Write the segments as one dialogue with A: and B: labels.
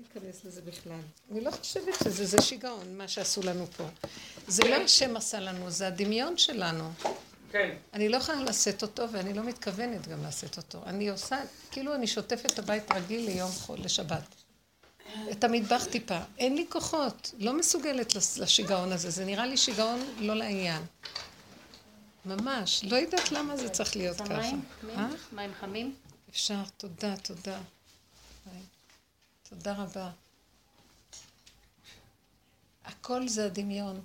A: להיכנס לזה בכלל. אני לא חושבת שזה, זה שיגעון, מה שעשו לנו פה. זה לא השם עשה לנו, זה הדמיון שלנו. כן. אני לא יכולה לשאת אותו, ואני לא מתכוונת גם לשאת אותו. אני עושה, כאילו אני שוטפת את הבית רגיל ליום חול, לשבת. את המטבח טיפה. אין לי כוחות, לא מסוגלת לשיגעון הזה. זה נראה לי שיגעון לא לעניין. ממש. לא יודעת למה זה צריך להיות ככה. מים?
B: אה? מים חמים?
A: אפשר, תודה, תודה. תודה רבה. הכל זה הדמיון.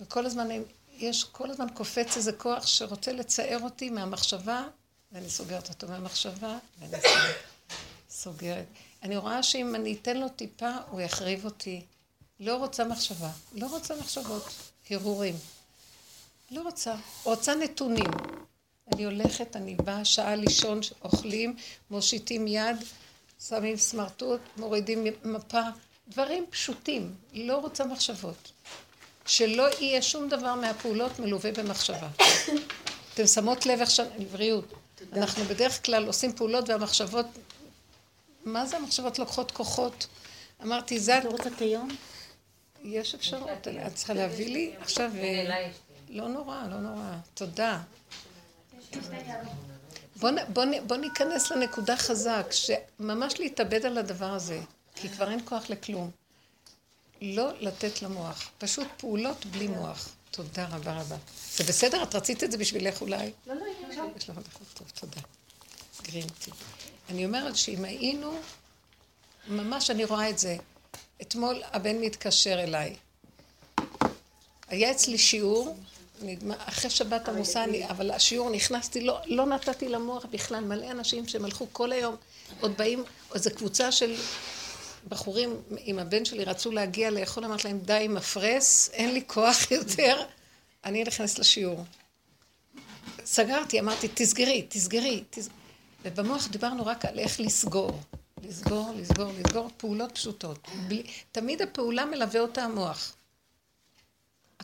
A: וכל הזמן, יש, כל הזמן קופץ איזה כוח שרוצה לצייר אותי מהמחשבה, ואני סוגרת אותו מהמחשבה, ואני סוגרת. אני רואה שאם אני אתן לו טיפה, הוא יחריב אותי. לא רוצה מחשבה, לא רוצה מחשבות, הרהורים. לא רוצה. רוצה נתונים. אני הולכת, אני באה, שעה לישון, אוכלים, מושיטים יד, שמים סמרטוט, מורידים מפה, דברים פשוטים, לא רוצה מחשבות. שלא יהיה שום דבר מהפעולות מלווה במחשבה. אתם שמות לב עכשיו, לבריאות. אנחנו בדרך כלל עושים פעולות והמחשבות, מה זה המחשבות לוקחות כוחות? אמרתי, זה...
B: את רוצה את היום?
A: יש אפשרות, את צריכה להביא לי עכשיו... אה, לא נורא, לא נורא. תודה. בוא, בוא, בוא ניכנס לנקודה חזק, שממש להתאבד על הדבר הזה, כי כבר אין כוח לכלום. לא לתת למוח, פשוט פעולות בלי מוח. תודה רבה רבה. זה בסדר? את רצית את זה בשבילך אולי?
B: לא, לא,
A: יש לך טוב, תודה. גרינטי. אני אומרת שאם היינו, ממש אני רואה את זה. אתמול הבן מתקשר אליי. היה אצלי שיעור נגמר, אחרי שבת עמוסה, אני, אבל השיעור נכנסתי, לא, לא נתתי למוח בכלל, מלא אנשים שהם הלכו כל היום, עוד באים, איזו קבוצה של בחורים עם הבן שלי רצו להגיע לאכול, אמרתי להם, די עם הפרס, אין לי כוח יותר, אני נכנס לשיעור. סגרתי, אמרתי, תסגרי, תסגרי, תס... ובמוח דיברנו רק על איך לסגור. לסגור, לסגור, לסגור, פעולות פשוטות. בלי, תמיד הפעולה מלווה אותה המוח.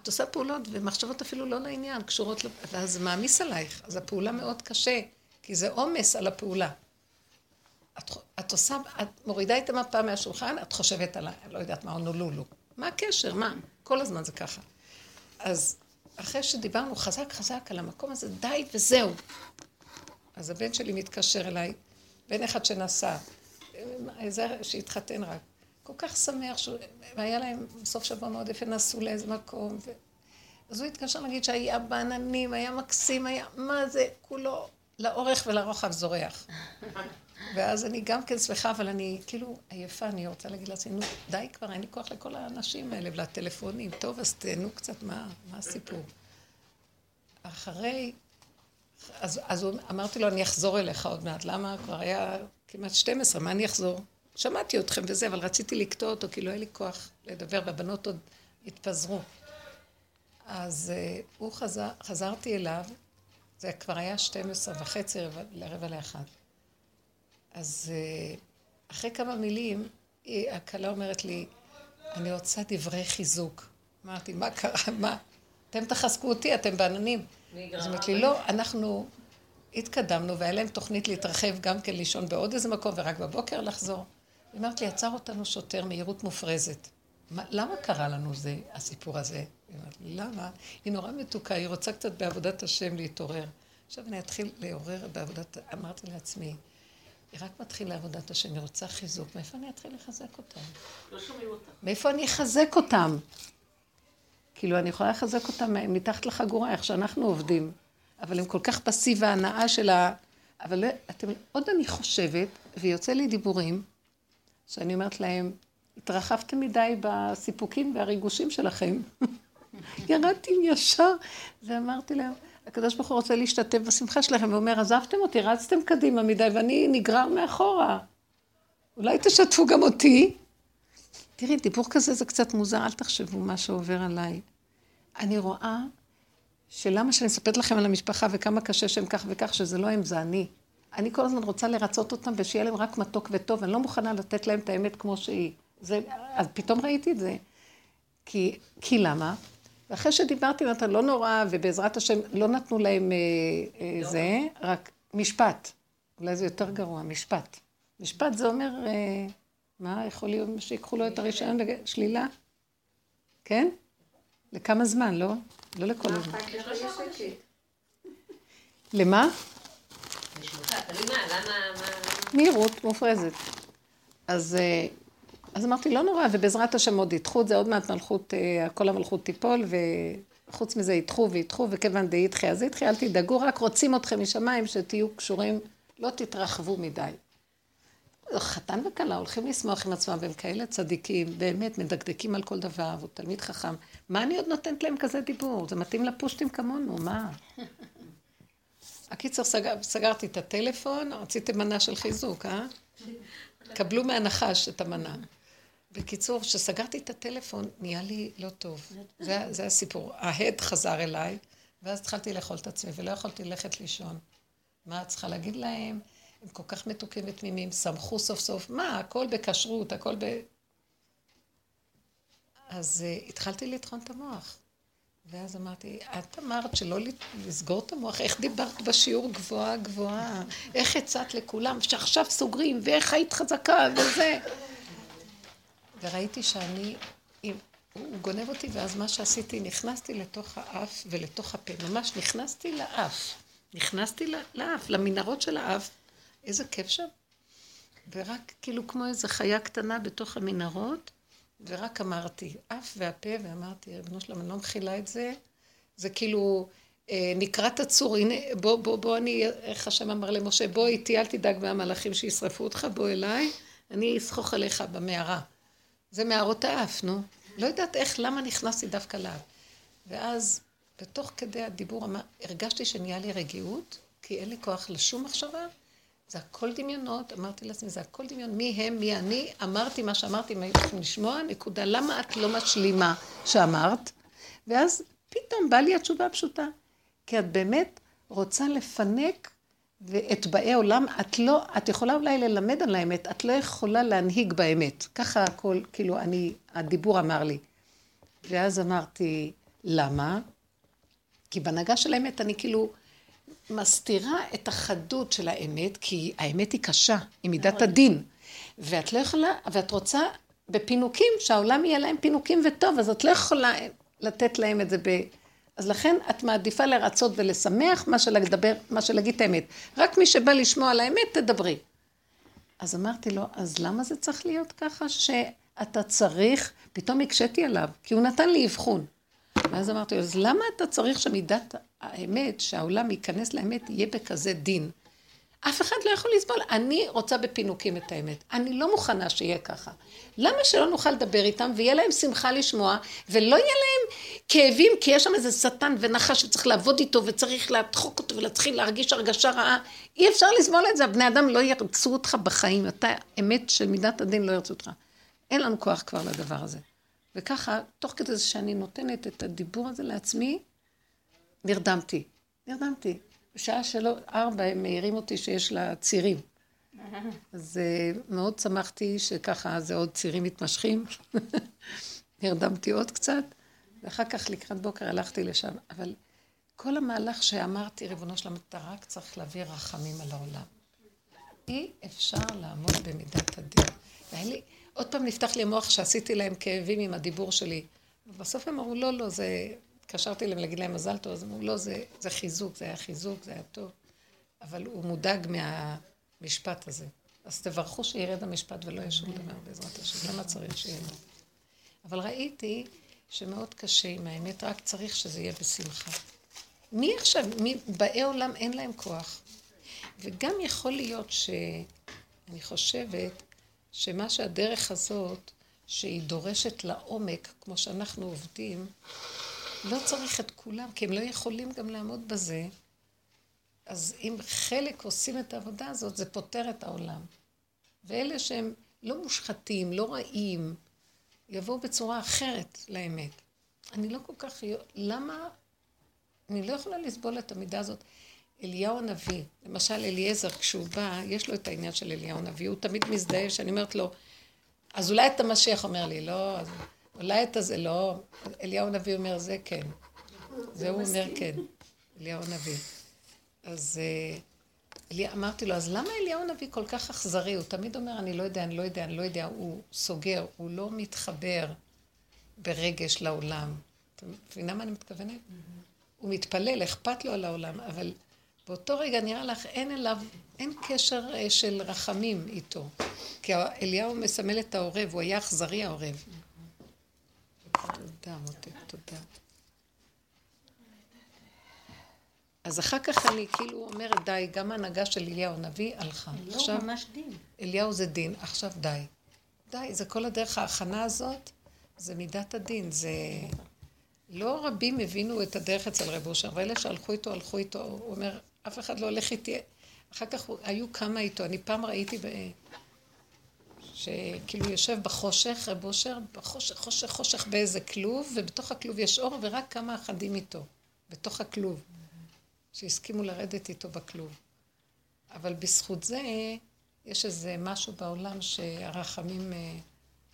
A: את עושה פעולות ומחשבות אפילו לא לעניין, קשורות, ואז זה מעמיס עלייך. אז הפעולה מאוד קשה, כי זה עומס על הפעולה. את, את עושה, את מורידה את המפה מהשולחן, את חושבת על ה... לא יודעת מה, הונולולו. מה הקשר? מה? כל הזמן זה ככה. אז אחרי שדיברנו חזק חזק על המקום הזה, די וזהו. אז הבן שלי מתקשר אליי, בן אחד שנסע, זה שהתחתן רק. כל כך שמח, והיה להם סוף שבוע מאוד יפה, נסעו לאיזה מקום. ו... אז הוא התקשר להגיד שהיה בעננים, היה מקסים, היה, מה זה, כולו לאורך ולרוחב זורח. ואז אני גם כן שמחה, אבל אני כאילו עייפה, אני רוצה להגיד לעצמי, נו, די כבר, אין לי כוח לכל האנשים האלה ולטלפונים. טוב, אז תהנו קצת, מה, מה הסיפור? אחרי, אז, אז אמרתי לו, אני אחזור אליך עוד מעט. למה? כבר היה כמעט 12, מה אני אחזור? שמעתי אתכם וזה, אבל רציתי לקטוע אותו, כי לא היה לי כוח לדבר, והבנות עוד התפזרו. אז uh, הוא חזר, חזרתי אליו, זה כבר היה 12 וחצי לרבע לאחד. אז uh, אחרי כמה מילים, הכלה אומרת לי, אני רוצה דברי חיזוק. אמרתי, מה קרה? מה? אתם תחזקו אותי, אתם בעננים. אז אמרת לי, לא, אנחנו התקדמנו, והיה להם תוכנית להתרחב גם כן לישון בעוד איזה מקום, ורק בבוקר לחזור. היא אומרת לי, עצר אותנו שוטר מהירות מופרזת. מה, למה קרה לנו זה, הסיפור הזה? היא אומרת לי, למה? היא נורא מתוקה, היא רוצה קצת בעבודת השם להתעורר. עכשיו אני אתחיל לעורר בעבודת, אמרתי לעצמי, היא רק מתחילה לעבודת השם, היא רוצה חיזוק, מאיפה אני אתחיל לחזק אותם?
B: לא שומעים אותך.
A: מאיפה אני אחזק אותם? כאילו, אני יכולה לחזק אותם מתחת לחגורה, איך שאנחנו עובדים. אבל הם כל כך בשיא והנאה של ה... אבל אתם, עוד אני חושבת, ויוצא לי דיבורים, שאני אומרת להם, התרחבתם מדי בסיפוקים והריגושים שלכם. ירדתי ישר, ואמרתי להם, הקדוש ברוך הוא רוצה להשתתף בשמחה שלכם, ואומר, עזבתם אותי, רצתם קדימה מדי, ואני נגרר מאחורה. אולי תשתפו גם אותי. תראי, דיבור כזה זה קצת מוזר, אל תחשבו מה שעובר עליי. אני רואה שלמה שאני אספר לכם על המשפחה וכמה קשה שהם כך וכך, שזה לא הם, זה אני. אני כל הזמן רוצה לרצות אותם ושיהיה להם רק מתוק וטוב, אני לא מוכנה לתת להם את האמת כמו שהיא. זה, אז פתאום ראיתי את זה. כי, כי למה? ואחרי שדיברתי עם לא נורא, ובעזרת השם לא נתנו להם אה, אה, לא. זה, רק משפט. אולי זה יותר גרוע, משפט. משפט זה אומר אה, מה, יכול להיות שיקחו לו את הרישיון לשלילה? כן? לכמה זמן, לא? לא לכל הזמן. למה? מהירות מופרזת. אז, אה, אז אמרתי, לא נורא, ובעזרת השם עוד ידחו את זה, עוד מעט מלכות, אה, כל המלכות תיפול, וחוץ מזה ידחו וידחו, וכיוון די ידחי, אז ידחי, אל תדאגו, רק רוצים אתכם משמיים שתהיו קשורים, לא תתרחבו מדי. חתן וכלה הולכים לשמוח עם עצמם, והם כאלה צדיקים, באמת מדקדקים על כל דבר, והוא תלמיד חכם. מה אני עוד נותנת להם כזה דיבור? זה מתאים לפושטים כמונו, מה? הקיצר, סגר, סגרתי את הטלפון, רציתם מנה של חיזוק, אה? קבלו מהנחש את המנה. בקיצור, כשסגרתי את הטלפון, נהיה לי לא טוב. זה, זה הסיפור. ההד חזר אליי, ואז התחלתי לאכול את עצמי, ולא יכולתי ללכת לישון. מה את צריכה להגיד להם? הם כל כך מתוקים ותמימים, שמחו סוף סוף. מה, הכל בכשרות, הכל ב... אז uh, התחלתי לטחון את המוח. ואז אמרתי, את אמרת שלא לסגור את המוח, איך דיברת בשיעור גבוהה גבוהה, איך הצעת לכולם שעכשיו סוגרים, ואיך היית חזקה, וזה. וראיתי שאני, הוא גונב אותי, ואז מה שעשיתי, נכנסתי לתוך האף ולתוך הפה, ממש נכנסתי לאף, נכנסתי לאף, למנהרות של האף, איזה כיף שם. ורק כאילו כמו איזה חיה קטנה בתוך המנהרות, ורק אמרתי, אף והפה, ואמרתי, ריבונו שלום, אני לא מכילה את זה. זה כאילו, אה, נקראת הצור, הנה, בוא, בוא, בוא, אני, איך השם אמר למשה, בוא איתי, אל תדאג מהמלאכים שישרפו אותך, בוא אליי, אני אסחוך עליך במערה. זה מערות האף, נו. לא יודעת איך, למה נכנסתי דווקא לאף. ואז, בתוך כדי הדיבור, הרגשתי שנהיה לי רגיעות, כי אין לי כוח לשום מחשבה, זה הכל דמיונות, אמרתי לעצמי, זה הכל דמיון, מי הם, מי אני, אמרתי מה שאמרתי, מה הייתם לשמוע, נקודה, למה את לא משלימה שאמרת? ואז פתאום באה לי התשובה הפשוטה, כי את באמת רוצה לפנק ואת באי עולם, את לא, את יכולה אולי ללמד על האמת, את לא יכולה להנהיג באמת. ככה הכל, כאילו, אני, הדיבור אמר לי. ואז אמרתי, למה? כי בהנהגה של האמת אני כאילו מסתירה את החדות של האמת, כי האמת היא קשה, היא מידת הדין. ואת לא יכולה, ואת רוצה בפינוקים, שהעולם יהיה להם פינוקים וטוב, אז את לא יכולה לתת להם את זה ב... אז לכן את מעדיפה לרצות ולשמח מה שלדבר, מה שלהגיד את האמת. רק מי שבא לשמוע על האמת, תדברי. אז אמרתי לו, אז למה זה צריך להיות ככה שאתה צריך, פתאום הקשיתי עליו, כי הוא נתן לי אבחון. ואז אמרתי לו, אז למה אתה צריך שמידת האמת, שהעולם ייכנס לאמת, יהיה בכזה דין? אף אחד לא יכול לסבול. אני רוצה בפינוקים את האמת. אני לא מוכנה שיהיה ככה. למה שלא נוכל לדבר איתם ויהיה להם שמחה לשמוע, ולא יהיה להם כאבים, כי יש שם איזה שטן ונחש שצריך לעבוד איתו וצריך להדחוק אותו ולהתחיל להרגיש הרגשה רעה. אי אפשר לסבול את זה, הבני אדם לא ירצו אותך בחיים. אתה, אמת של מידת הדין לא ירצו אותך. אין לנו כוח כבר לדבר הזה. וככה, תוך כדי זה שאני נותנת את הדיבור הזה לעצמי, נרדמתי. נרדמתי. בשעה שלא, ארבע הם מעירים אותי שיש לה צירים. אז uh, מאוד שמחתי שככה זה עוד צירים מתמשכים. נרדמתי עוד קצת, ואחר כך לקראת בוקר הלכתי לשם. אבל כל המהלך שאמרתי, ריבונו של אתה רק צריך להביא רחמים על העולם. אי אפשר לעמוד במידת הדין. והיה לי, עוד פעם נפתח לי המוח שעשיתי להם כאבים עם הדיבור שלי. ובסוף הם אמרו, לא, לא, זה... התקשרתי אליהם להגיד להם מזל טוב, אז אמרו, לא, זה, זה חיזוק, זה היה חיזוק, זה היה טוב. אבל הוא מודאג מהמשפט הזה. אז תברכו שירד המשפט ולא יהיה שום דבר בעזרת השם. למה צריך לו? אבל ראיתי שמאוד קשה עם האמת, רק צריך שזה יהיה בשמחה. מי עכשיו, מי, באי עולם אין להם כוח. וגם יכול להיות שאני חושבת שמה שהדרך הזאת, שהיא דורשת לעומק, כמו שאנחנו עובדים, לא צריך את כולם, כי הם לא יכולים גם לעמוד בזה. אז אם חלק עושים את העבודה הזאת, זה פותר את העולם. ואלה שהם לא מושחתים, לא רעים, יבואו בצורה אחרת לאמת. אני לא כל כך... למה... אני לא יכולה לסבול את המידה הזאת. אליהו הנביא, למשל אליעזר, כשהוא בא, יש לו את העניין של אליהו הנביא, הוא תמיד מזדהה, שאני אומרת לו, אז אולי אתה משיח, אומר לי, לא, אז אולי אתה זה לא, אליהו הנביא אומר זה כן, זה הוא אומר כן, אליהו הנביא. אז, אה, אמרתי לו, אז למה אליהו הנביא כל כך אכזרי? הוא תמיד אומר, אני לא יודע, אני לא יודע, אני לא יודע. הוא סוגר, הוא לא מתחבר ברגש לעולם. אתה מבינה מה אני מתכוונת? הוא מתפלל, אכפת לו על העולם, אבל באותו רגע נראה לך, אין אליו, אין קשר אה, של רחמים איתו. כי אליהו מסמל את העורב, הוא היה אכזרי העורב. תודה, מותק, תודה. אז אחר כך אני כאילו אומרת, די, גם ההנהגה של אליהו הנביא הלכה.
C: אליהו עכשיו, ממש דין.
A: אליהו זה דין, עכשיו די. די, זה כל הדרך ההכנה הזאת, זה מידת הדין, זה... לא רבים הבינו את הדרך אצל רב אושר, ואלה שהלכו איתו, הלכו איתו, הוא אומר, אף אחד לא הולך איתי. אחר כך היו כמה איתו, אני פעם ראיתי ב... שכאילו יושב בחושך, רב אושר, בחושך, חושך, חושך באיזה כלוב, ובתוך הכלוב יש אור, ורק כמה אחדים איתו, בתוך הכלוב, שהסכימו לרדת איתו בכלוב. אבל בזכות זה, יש איזה משהו בעולם שהרחמים אה,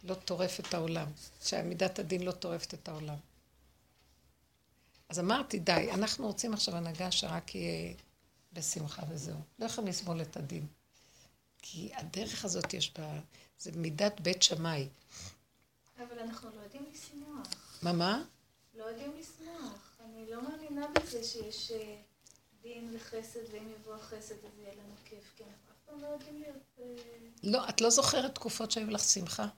A: לא טורף את העולם, שעמידת הדין לא טורפת את העולם. אז אמרתי, די, אנחנו רוצים עכשיו הנהגה שרק יהיה בשמחה וזהו. לא יכולים לסבול את הדין. כי הדרך הזאת יש בה, זה מידת בית שמאי.
D: אבל אנחנו לא יודעים לשמוח.
A: מה, מה?
D: לא יודעים לשמוח. אני לא מאמינה בזה שיש אה, דין וחסד, ואם יבוא החסד אז יהיה לנו כיף, כי אנחנו אף פעם לא יודעים להיות... אה,
A: לא, את לא זוכרת תקופות שהיו לך שמחה?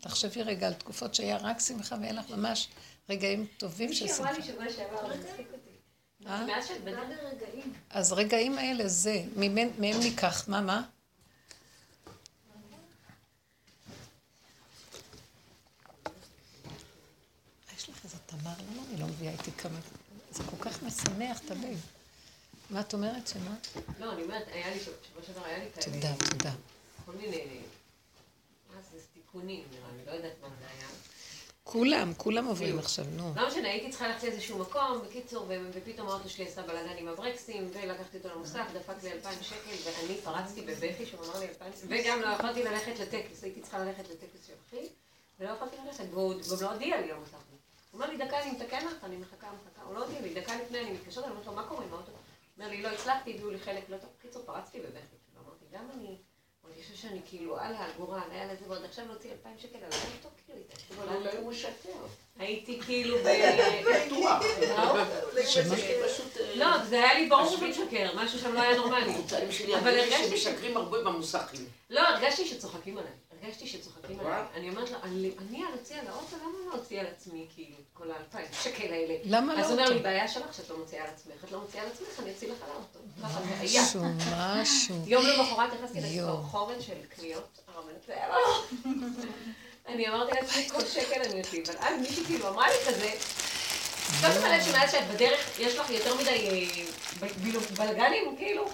A: תחשבי רגע על תקופות שהיה רק שמחה ואין לך ממש רגעים טובים של שמחה.
D: מישהי אמרה לי שבוע שעבר,
A: אז רגעים האלה זה, מהם ניקח, מה, מה? יש לך איזה תמר? למה אני לא מביאה איתי כמה? זה כל כך משמח את הלב. מה את אומרת, שמה?
C: לא, אני אומרת, היה לי, שבוע שעבר היה לי כאלה...
A: תודה, תודה.
C: כל מיני... מה זה, תיקונים, נראה לי, לא יודעת מה זה היה.
A: כולם, כולם עוברים עכשיו, נו.
C: לא משנה, הייתי צריכה ללכת לאיזשהו מקום, בקיצור, ופתאום האוטו שלי עשה בלאגן עם הברקסים, ולקחתי אותו למוסף, דפק לי אלפיים שקל, ואני פרצתי בבכי שהוא אמר לי אלפיים שקל, וגם לא יכולתי ללכת לטקס, הייתי צריכה ללכת לטקס של אחי, ולא יכולתי ללכת, והוא גם לא הודיע לי למוסף. הוא אומר לי, דקה, אני מתקן לך, אני מחכה, מחכה, הוא לא הודיע לי, דקה לפני אני מתקשרת, אני אומרת לו, מה קורה עם האוטו? הוא אומר לי, לא הצלחתי, הביאו לי חלק, לא טוב, בקיצור, פרצתי בבכי, אמרתי, גם אני... שאני כאילו על הגורל, היה לזה, ועוד עכשיו להוציא אלפיים שקל על האוטו, כאילו,
E: אולי הוא משקר.
C: הייתי כאילו ב...
E: בטוח.
C: לא, זה היה לי ברור שהוא משקר, משהו שם לא היה נורמלי.
E: אבל הרגשתי שמשקרים הרבה במוסכים.
C: לא, הרגשתי שצוחקים עליי. הרגשתי שצוחקים עליי. אני אומרת לו, אני אוציא על האוטו, למה לא אוציא על עצמי, כאילו, כל האלפיים שקל האלה?
A: למה לא?
C: אז הוא אומר לי, בעיה שלך שאת לא מוציאה על עצמך, את לא מוציאה על עצמך, אני אוציא לך על האוטו.
A: משהו, משהו.
C: יום למחרת נכנסתי לסחרחורת של קניות, הרמנת אני אמרתי לעצמי, כל שקל אני אוציא, אבל אז מישהי כאילו אמרה לי כזה, לא שמה לב שמאז שאת בדרך, יש לך יותר מדי אה, בלגנים, כאילו,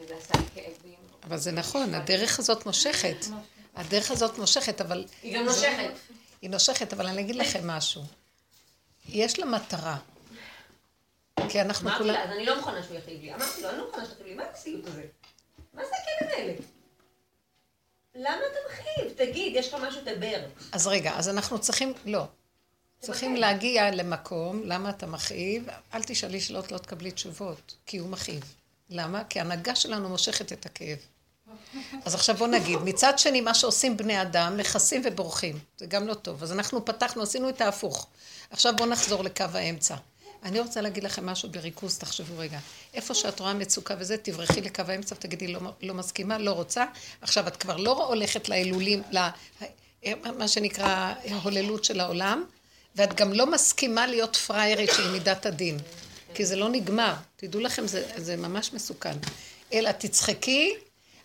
C: וזה עשה לי כאבים.
A: אבל זה נכון, הדרך הזאת מושכת. הדרך הזאת מושכת, אבל...
C: היא גם נושכת.
A: היא נושכת, אבל אני אגיד לכם משהו. יש לה מטרה. כי אנחנו
C: כולם... אמרתי לה, אז אני לא מוכנה שהוא יכאיב לי. אמרתי לו, אני לא מוכנה שתכאיב לי, מה הסיוט הזה? מה זה הכאבים האלה? למה אתה מכאיב? תגיד, יש לך משהו, דבר.
A: אז רגע, אז אנחנו צריכים, לא. צריכים להגיע למקום, למה אתה מכאיב? אל תשאלי שאלות, לא תקבלי תשובות, כי הוא מכאיב. למה? כי ההנהגה שלנו מושכת את הכאב. אז עכשיו בוא נגיד, מצד שני, מה שעושים בני אדם, נכסים ובורחים. זה גם לא טוב. אז אנחנו פתחנו, עשינו את ההפוך. עכשיו בואו נחזור לקו האמצע. אני רוצה להגיד לכם משהו בריכוז, תחשבו רגע. איפה שאת רואה מצוקה וזה, תברחי לקו האמצע ותגידי, לא, לא מסכימה, לא רוצה. עכשיו, את כבר לא הולכת לאלולים, לה, מה שנקרא ההוללות של העולם, ואת גם לא מסכימה להיות פריירית של מידת הדין. כי זה לא נגמר. תדעו לכם, זה, זה ממש מסוכן. אלא תצחקי,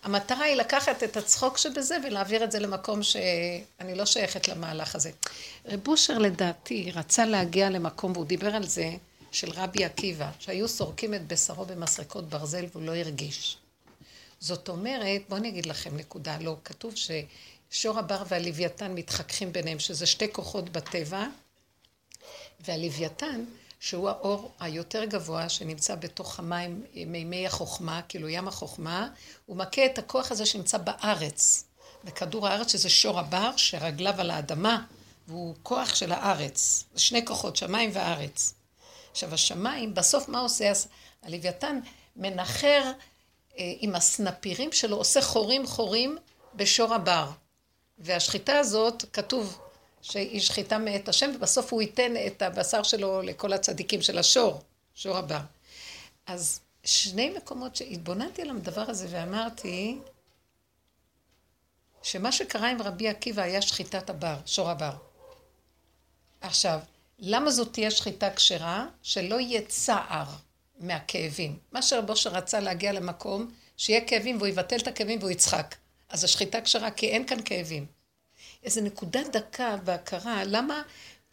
A: המטרה היא לקחת את הצחוק שבזה ולהעביר את זה למקום שאני לא שייכת למהלך הזה. רב אושר לדעתי רצה להגיע למקום, והוא דיבר על זה, של רבי עקיבא, שהיו סורקים את בשרו במסרקות ברזל והוא לא הרגיש. זאת אומרת, בואו אני אגיד לכם נקודה, לא, כתוב ששור הבר והלוויתן מתחככים ביניהם, שזה שתי כוחות בטבע, והלוויתן, שהוא האור היותר גבוה שנמצא בתוך המים, מימי החוכמה, כאילו ים החוכמה, הוא מכה את הכוח הזה שנמצא בארץ, בכדור הארץ, שזה שור הבר, שרגליו על האדמה, והוא כוח של הארץ. זה שני כוחות, שמיים וארץ. עכשיו, השמיים, בסוף מה עושה הלוויתן? מנחר אה, עם הסנפירים שלו, עושה חורים חורים בשור הבר. והשחיטה הזאת, כתוב שהיא שחיטה מאת השם, ובסוף הוא ייתן את הבשר שלו לכל הצדיקים של השור, שור הבר. אז שני מקומות שהתבוננתי על הדבר הזה ואמרתי, שמה שקרה עם רבי עקיבא היה שחיטת הבר, שור הבר. עכשיו, למה זאת תהיה שחיטה כשרה? שלא יהיה צער מהכאבים. מה שרבו שרצה להגיע למקום, שיהיה כאבים והוא יבטל את הכאבים והוא יצחק. אז השחיטה כשרה, כי אין כאן כאבים. איזה נקודה דקה בהכרה, למה?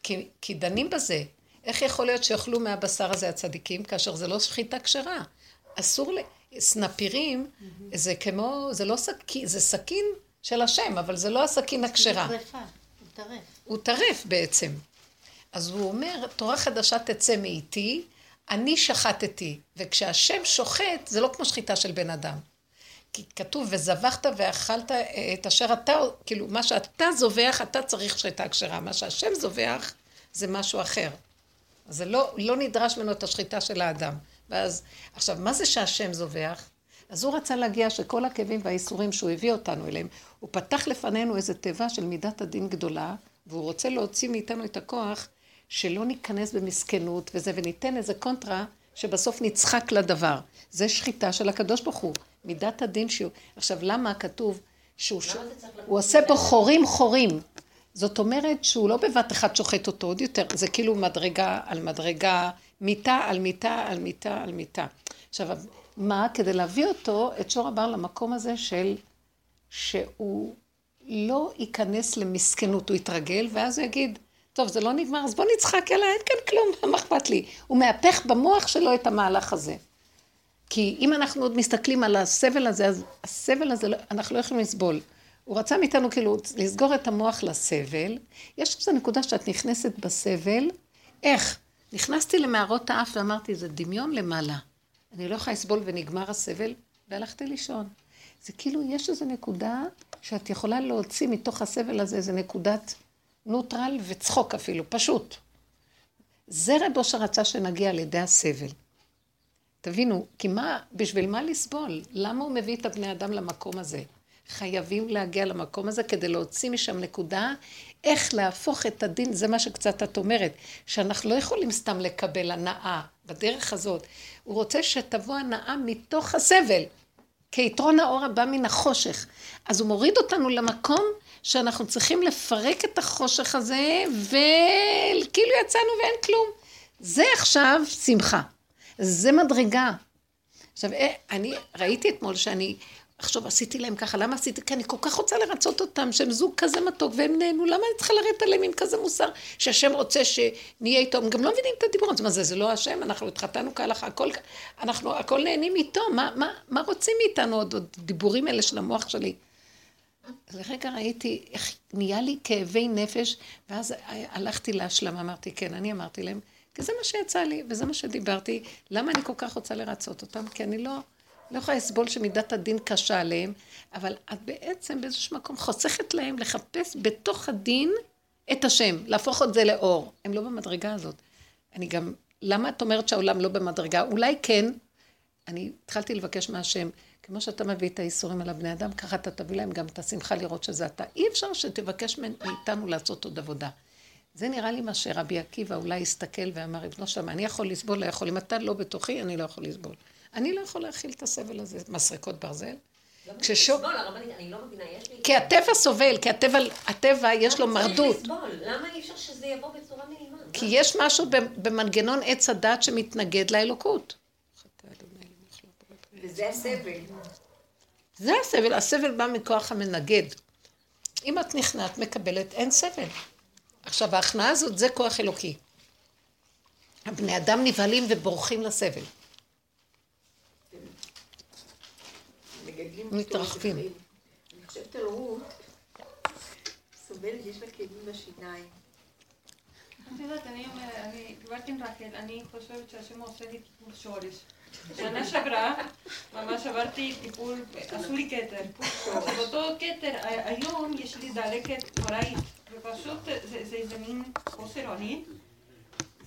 A: כי, כי דנים בזה. איך יכול להיות שיאכלו מהבשר הזה הצדיקים, כאשר זה לא שחיטה כשרה? אסור ל... סנפירים, mm-hmm. זה כמו, זה לא סכין, זה סכין של השם, אבל זה לא הסכין הכשרה.
B: הוא טרף.
A: הוא טרף בעצם. אז הוא אומר, תורה חדשה תצא מאיתי, אני שחטתי. וכשהשם שוחט, זה לא כמו שחיטה של בן אדם. כי כתוב, וזבחת ואכלת את אשר אתה, כאילו, מה שאתה זובח, אתה צריך שחיטה כשרה. מה שהשם זובח, זה משהו אחר. זה לא, לא נדרש ממנו את השחיטה של האדם. ואז, עכשיו, מה זה שהשם זובח? אז הוא רצה להגיע שכל הכאבים והאיסורים שהוא הביא אותנו אליהם, הוא פתח לפנינו איזו תיבה של מידת הדין גדולה, והוא רוצה להוציא מאיתנו את הכוח שלא ניכנס במסכנות וזה, וניתן איזה קונטרה שבסוף נצחק לדבר. זה שחיטה של הקדוש ברוך הוא, מידת הדין שהוא... עכשיו, למה כתוב שהוא ש... הוא עושה בו חורים חורים. זאת אומרת שהוא לא בבת אחת שוחט אותו עוד יותר, זה כאילו מדרגה על מדרגה, מיטה על מיטה על מיטה על מיטה. עכשיו, מה? כדי להביא אותו, את שור הבר, למקום הזה של... שהוא לא ייכנס למסכנות, הוא יתרגל, ואז הוא יגיד, טוב, זה לא נגמר, אז בוא נצחק, יאללה, אין כאן כלום, מה אכפת לי? הוא מהפך במוח שלו את המהלך הזה. כי אם אנחנו עוד מסתכלים על הסבל הזה, אז הסבל הזה, לא, אנחנו לא יכולים לסבול. הוא רצה מאיתנו כאילו לסגור את המוח לסבל. יש איזו נקודה שאת נכנסת בסבל. איך? נכנסתי למערות האף ואמרתי, זה דמיון למעלה. אני לא יכולה לסבול ונגמר הסבל, והלכתי לישון. זה כאילו, יש איזו נקודה שאת יכולה להוציא מתוך הסבל הזה איזו נקודת נוטרל וצחוק אפילו, פשוט. זה רבו שרצה שנגיע על ידי הסבל. תבינו, כי מה, בשביל מה לסבול? למה הוא מביא את הבני אדם למקום הזה? חייבים להגיע למקום הזה כדי להוציא משם נקודה איך להפוך את הדין, זה מה שקצת את אומרת, שאנחנו לא יכולים סתם לקבל הנאה בדרך הזאת. הוא רוצה שתבוא הנאה מתוך הסבל, כיתרון האור הבא מן החושך. אז הוא מוריד אותנו למקום שאנחנו צריכים לפרק את החושך הזה, וכאילו יצאנו ואין כלום. זה עכשיו שמחה. זה מדרגה. עכשיו, אה, אני ראיתי אתמול שאני עכשיו עשיתי להם ככה, למה עשיתי? כי אני כל כך רוצה לרצות אותם, שהם זוג כזה מתוק, והם נהנו, למה אני צריכה לרדת עליהם עם כזה מוסר, שהשם רוצה שנהיה איתו, הם גם לא מבינים את הדיבור, אז מה זה, זה לא השם, אנחנו התחתנו כהלכה, הכל, אנחנו הכל נהנים איתו, מה, מה, מה רוצים מאיתנו עוד, עוד דיבורים אלה של המוח שלי? לרגע ראיתי איך נהיה לי כאבי נפש, ואז הלכתי להשלמה, אמרתי, כן, אני אמרתי להם, כי זה מה שיצא לי, וזה מה שדיברתי, למה אני כל כך רוצה לרצות אותם? כי אני לא... לא יכולה לסבול שמידת הדין קשה עליהם, אבל את בעצם באיזשהו מקום חוסכת להם לחפש בתוך הדין את השם, להפוך את זה לאור. הם לא במדרגה הזאת. אני גם, למה את אומרת שהעולם לא במדרגה? אולי כן. אני התחלתי לבקש מהשם, כמו שאתה מביא את האיסורים על הבני אדם, ככה אתה תביא להם גם את השמחה לראות שזה אתה. אי אפשר שתבקש מאיתנו לעשות עוד עבודה. זה נראה לי מה שרבי עקיבא אולי הסתכל ואמר, ריבונו שלמה, אני יכול לסבול, לא יכול. אם אתה לא בתוכי, אני לא יכול לסבול. אני לא יכול להכיל את הסבל הזה, מסרקות ברזל.
C: כששוק... אני לא מבינה, יש לי...
A: כי הטבע סובל, כי הטבע, הטבע יש לו מרדות.
C: למה אי אפשר שזה יבוא בצורה נעימה?
A: כי יש משהו במנגנון עץ הדת שמתנגד לאלוקות.
C: וזה הסבל.
A: זה הסבל, הסבל בא מכוח המנגד. אם את נכנעת, מקבלת, אין סבל. עכשיו, ההכנעה הזאת זה כוח אלוקי. הבני אדם נבהלים ובורחים לסבל.
D: מגדלים
A: מתרחבים.
D: אני חושבת על רות, סובלת, יש לה כאבים בשיניים.
B: את יודעת, אני דיברתי עם רחל, אני חושבת שהשם עושה לי טיפול שורש. שנה שעברה, ממש עברתי טיפול, עשו לי כתר. באותו כתר, היום יש לי דלקת נוראית, ופשוט זה איזה מין חוסר אונים.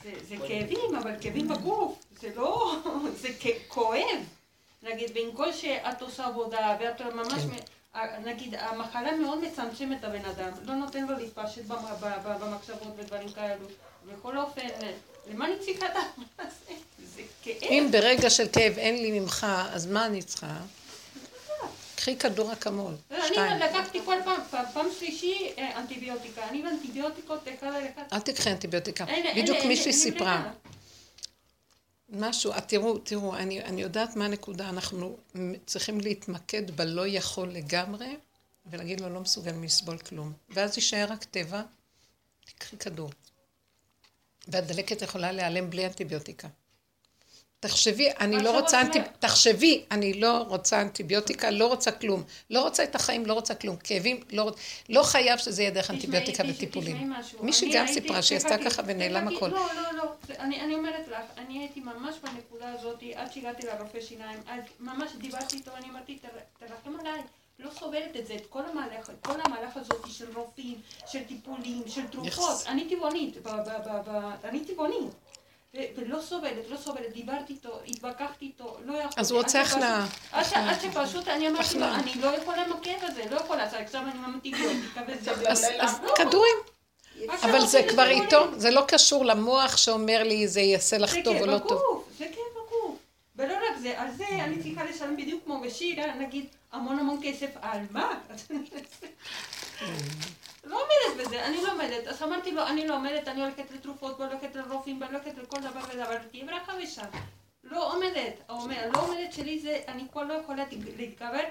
B: זה כאבים, אבל כאבים בגוף, זה לא, זה כואב. נגיד, כל שאת עושה עבודה, ואת ממש,
A: כן.
B: נגיד, המחלה מאוד מצמצמת את הבן אדם, לא נותן לו להתפשט במחשבות ודברים כאלו. בכל אופן, למה אני צריכה את ה... זה? זה כאב.
A: אם ברגע של כאב אין לי ממך, אז מה אני צריכה? קחי כדור אקמול,
B: אני
A: שתיים.
B: לקחתי כל פעם, פעם- שלישי אה, אנטיביוטיקה, אני באנטיביוטיקות אחד על אחד.
A: אל תקחי אנטיביוטיקה. בדיוק מישהי סיפרה. משהו, תראו, תראו, אני, אני יודעת מה הנקודה, אנחנו צריכים להתמקד בלא יכול לגמרי, ולהגיד לו לא מסוגל לסבול כלום. ואז יישאר רק טבע, תקחי כדור. והדלקת יכולה להיעלם בלי אנטיביוטיקה. תחשבי, אני לא רוצה
B: את
A: אנטי...
B: אומרת-
A: תחשבי, אני לא רוצה אנטיביוטיקה, לא רוצה כלום. לא רוצה את החיים, לא רוצה כלום. כאבים, לא רוצה... לא חייב שזה יהיה דרך אנטיביוטיקה וטיפולים. מישהי גם סיפרה שהיא עשתה ככה ונעלם. הכל.
B: לא, לא, לא. אני, אומרת לך, אני הייתי ממש בנקודה הזאת, עד שהגעתי לרופא שיניים, ממש דיברתי איתו, אני אמרתי, "תר- תרחם עליי. לא סובלת את זה, את כל המהלך, את כל המהלך הזאת של רופאים, של טיפולים, של תרופות.
A: יחס.
B: אני טבעונית, אני טבעונית. ולא סובלת, לא סובלת, דיברתי איתו, התווכחתי איתו, לא יכולתי.
A: אז הוא רוצה החלאה.
B: עד שפשוט אני אמרתי לו. אני לא יכולה עם הכאב הזה, לא יכולה, אז עכשיו אני אנטיביוטיקה וזה.
A: אז, כדורים. אבל זה כבר. איתו, זה לא קשור למוח שאומר לי זה יעשה לך
B: זה
A: טוב או
B: כאב
A: לא טוב.
B: בגוף, זה כאב בגוף. ולא רק זה, על זה אני צריכה לשלם בדיוק כמו בשירה, נגיד המון המון כסף, על מה? לא עומדת בזה, אני לא עומדת. אז אמרתי לו, אני לא עומדת, אני הולכת לתרופות, והולכת לרופאים, והולכת לכל דבר ודבר, תהיה ברכה ושם. לא עומדת, אומר, לא עומדת שלי זה, אני כבר לא יכולה להתגבר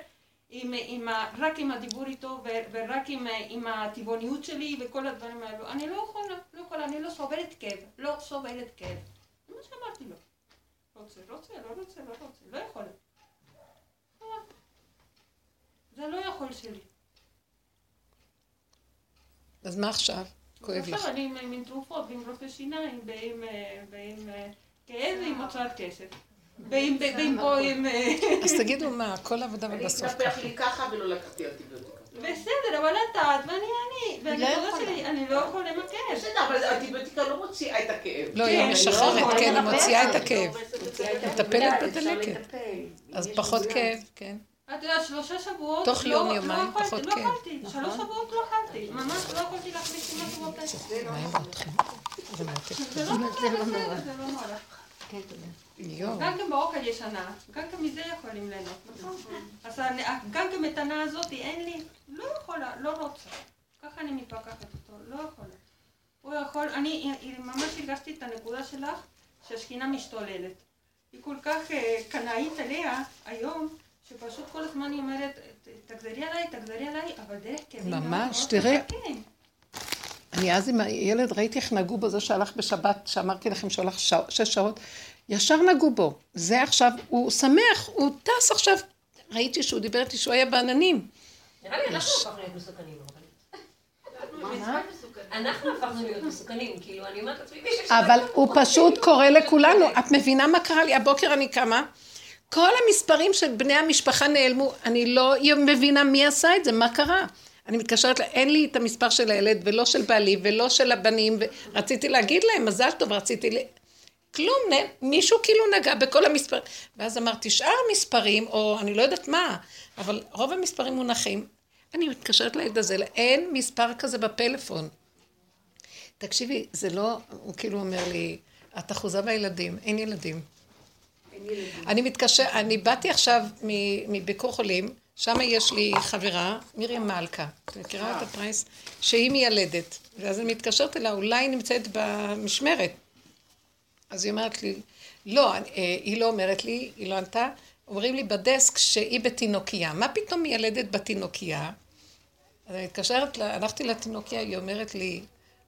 B: עם, עם ה, רק עם הדיבור איתו, ו, ורק עם, עם הטבעוניות שלי וכל הדברים האלו. אני לא יכולה, לא יכולה, אני לא סובלת כאב, לא סובלת כאב. זה מה שאמרתי לו. רוצה, רוצה, לא רוצה, לא רוצה, לא יכולה. אה. זה לא יכול שלי.
A: אז מה עכשיו? כואב לך.
B: עכשיו אני עם, עם תרופות, ועם רופא שיניים, ועם, אה, אה, כאב ועם הוצאת כסף. ועם, פה עם... אה,
A: אז תגידו מה, כל העבודה
E: אני
A: ובסוף
E: התנפח
A: ככה.
E: לי ככה ולא לקחתי אנטיביוטיקה.
B: בסדר, אבל את את ואני אני. והנקודה שלי, אני לא יכולה למכר.
E: בסדר, אבל האנטיביוטיקה לא מוציאה את הכאב.
A: לא, היא
B: כן,
A: משחררת,
F: לא,
A: כן, היא מוציאה
F: את.
A: הכאב. מטפלת בדלקת. אז פחות. כאב, כן.
B: את יודעת, שלושה שבועות,
A: תוך
B: לא-
A: יום,
B: לא
A: יומיים,
B: אכלתי,
A: פחות
B: לא
A: כאב.
B: אכלתי, שלוש שבועות לא אכלתי, ממש לא יכולתי להכניס השבועות האלה.
A: מה עם אתכם? זה.
B: זה לא נורא, זה לא נורא.
F: כן, תודה.
B: גם כן באוכל יש הנאה, גם כן מזה יכולים ליהנות, נכון? אז גם כן מתנה הזאת אין לי, לא יכולה, לא רוצה. ככה אני מתווכחת איתו, לא יכולה. הוא יכול, אני ממש הרגשתי את הנקודה שלך, שהשכינה משתוללת. היא כל כך אה, קנאית עליה היום, שפשוט כל הזמן היא אומרת, תחזרי עליי, תחזרי עליי, אבל דרך כאבים
A: ממש, תראה. אני אז עם הילד ראיתי איך נגעו בו, זה שהלך בשבת, שאמרתי לכם שהוא הלך שש שעות, ישר נגעו בו. זה עכשיו, הוא שמח, הוא טס עכשיו. ראיתי שהוא דיבר איתי שהוא היה בעננים.
C: נראה לי אנחנו הפכנו להיות מסוכנים, אבל... אנחנו הפכנו להיות מסוכנים, כאילו, אני אומרת לעצמי.
A: אבל הוא פשוט קורא לכולנו. את מבינה מה קרה לי? הבוקר אני קמה, כל המספרים של בני המשפחה נעלמו. אני לא מבינה מי עשה את זה, מה קרה. אני מתקשרת, לה- אין לי את המספר של הילד, ולא של בעלי, ולא של הבנים, ורציתי להגיד להם, מזל טוב, רציתי ל... כלום, נ- מישהו כאילו נגע בכל המספרים. ואז אמרתי, שאר המספרים, או אני לא יודעת מה, אבל רוב המספרים מונחים. אני מתקשרת לילד הזה, אין מספר כזה בפלאפון. תקשיבי, זה לא, הוא כאילו אומר לי, את אחוזה בילדים, אין ילדים. אני מתקשר, אני באתי עכשיו מביקור חולים, שם יש לי חברה, מרים מלכה, את מכירה את הפרייס? שהיא מיילדת, ואז אני מתקשרת אליה, אולי היא נמצאת במשמרת. אז היא אומרת לי, לא, אה, היא לא אומרת לי, היא לא ענתה, אומרים לי בדסק שהיא בתינוקייה. מה פתאום מיילדת בתינוקייה? אז אני מתקשרת, הלכתי לתינוקיה, היא אומרת לי,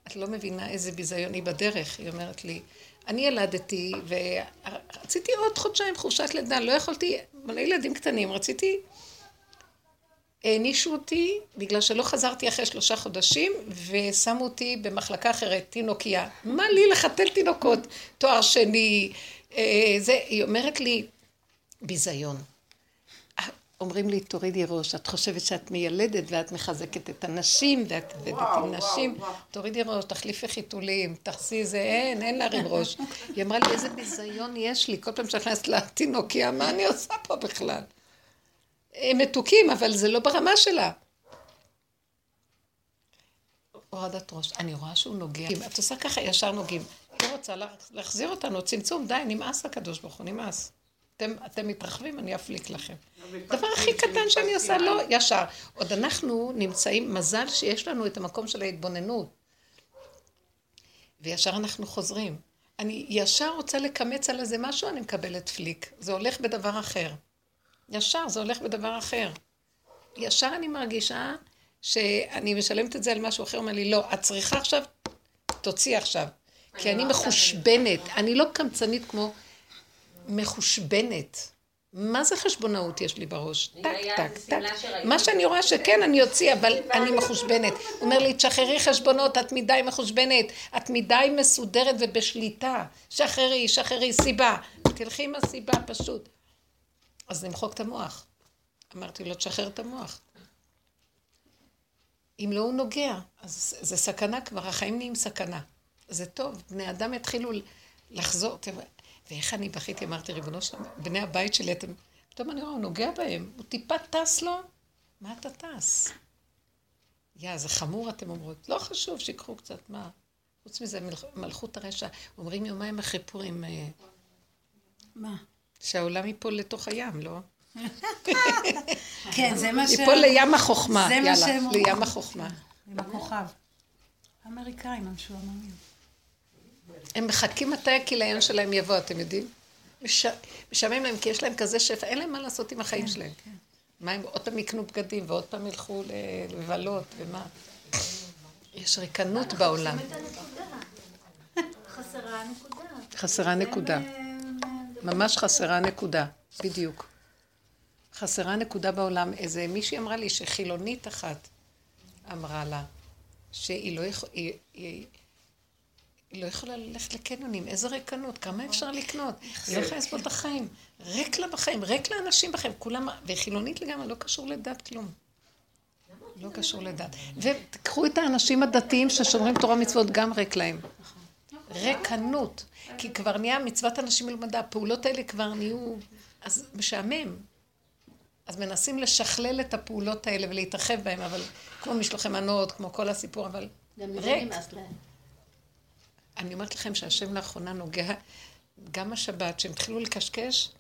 A: את לא מבינה איזה ביזיון היא בדרך. היא אומרת לי, אני ילדתי ורציתי עוד חודשיים חופשת לידה, לא יכולתי, מלא ילדים קטנים, רציתי... הענישו אותי בגלל שלא חזרתי אחרי שלושה חודשים ושמו אותי במחלקה אחרת, תינוקייה. מה לי לחתל תינוקות, תואר שני, אה, זה, היא אומרת לי, ביזיון. אומרים לי, תורידי ראש, את חושבת שאת מיילדת ואת מחזקת את הנשים ואת עובדת עם נשים, תורידי ראש, תחליפי חיתולים, תחסי זה, אין, אין להרים ראש. היא אמרה לי, איזה ביזיון יש לי, כל פעם שאני נכנסת לתינוקיה, מה אני עושה פה בכלל? הם מתוקים, אבל זה לא ברמה שלה. הורדת ראש. אני רואה שהוא נוגע. את עושה ככה, ישר נוגעים. היא רוצה להחזיר אותנו, צמצום, די, נמאס לקדוש ברוך הוא, נמאס. אתם, אתם מתרחבים, אני אפליק לכם. הדבר הכי קטן שאני עושה, לא, ישר. עוד אנחנו נמצאים, מזל שיש לנו את המקום של ההתבוננות. וישר אנחנו חוזרים. אני ישר רוצה לקמץ על איזה משהו, אני מקבלת פליק. זה הולך בדבר אחר. ישר, זה הולך בדבר אחר. ישר אני מרגישה שאני משלמת את זה על משהו אחר, אומר לי, לא, את צריכה עכשיו, תוציא עכשיו. כי אני מחושבנת, אני לא קמצנית כמו מחושבנת. מה זה חשבונאות יש לי בראש? טק, טק, טק. מה שאני רואה שכן, אני אוציא, אבל אני מחושבנת. הוא אומר לי, תשחררי חשבונות, את מדי מחושבנת, את מדי מסודרת ובשליטה. שחררי, שחררי, סיבה. תלכי עם הסיבה פשוט. אז נמחוק את המוח. אמרתי לו, תשחרר את המוח. אם לא הוא נוגע, אז זה סכנה כבר, החיים נהיים סכנה. זה טוב, בני אדם יתחילו לחזור. ואיך אני בכיתי, אמרתי, ריבונו שלום, בני הבית שלי, אתם... פתאום אני רואה, הוא נוגע בהם, הוא טיפה טס לו, מה אתה טס? יא, זה חמור, אתם אומרות. לא חשוב, שיקחו קצת, מה? חוץ מזה, מלכות הרשע, אומרים יומיים אחרי פורים... אה,
F: מה?
A: שהעולם ייפול לתוך הים, לא?
F: כן, זה מה ש...
A: ייפול לים החוכמה, יאללה. לים החוכמה.
F: עם הכוכב. האמריקאים המשועממים.
A: הם מחכים מתי הכיליון שלהם יבוא, אתם יודעים? מש... משעמם להם, כי יש להם כזה שפע, אין להם מה לעשות עם החיים שלהם. מה הם עוד פעם יקנו בגדים, ועוד פעם ילכו ל- לבלות, ומה? יש ריקנות בעולם.
D: חסרה הנקודה.
A: חסרה נקודה. ממש חסרה נקודה, בדיוק. חסרה נקודה בעולם. איזה מישהי אמרה לי שחילונית אחת אמרה לה שהיא לא, יכול, היא, לא יכולה ללכת לקניונים, איזה ריקנות, כמה אפשר לקנות? היא לא יכולה לסבול את החיים. ריק לה בחיים, ריק לאנשים בחיים, כולם, וחילונית לגמרי, לא קשור לדת כלום. לא קשור לדת. ותקחו את האנשים הדתיים ששומרים תורה ומצוות, גם ריק להם. ריקנות. כי כבר נהיה מצוות אנשים מלומדה, הפעולות האלה כבר נהיו... אז משעמם. אז מנסים לשכלל את הפעולות האלה ולהתרחב בהן, אבל כמו משלוחי מנות, כמו כל הסיפור, אבל ריק. אני אומרת לכם שהשם לאחרונה נוגע, גם השבת, כשהם התחילו לקשקש,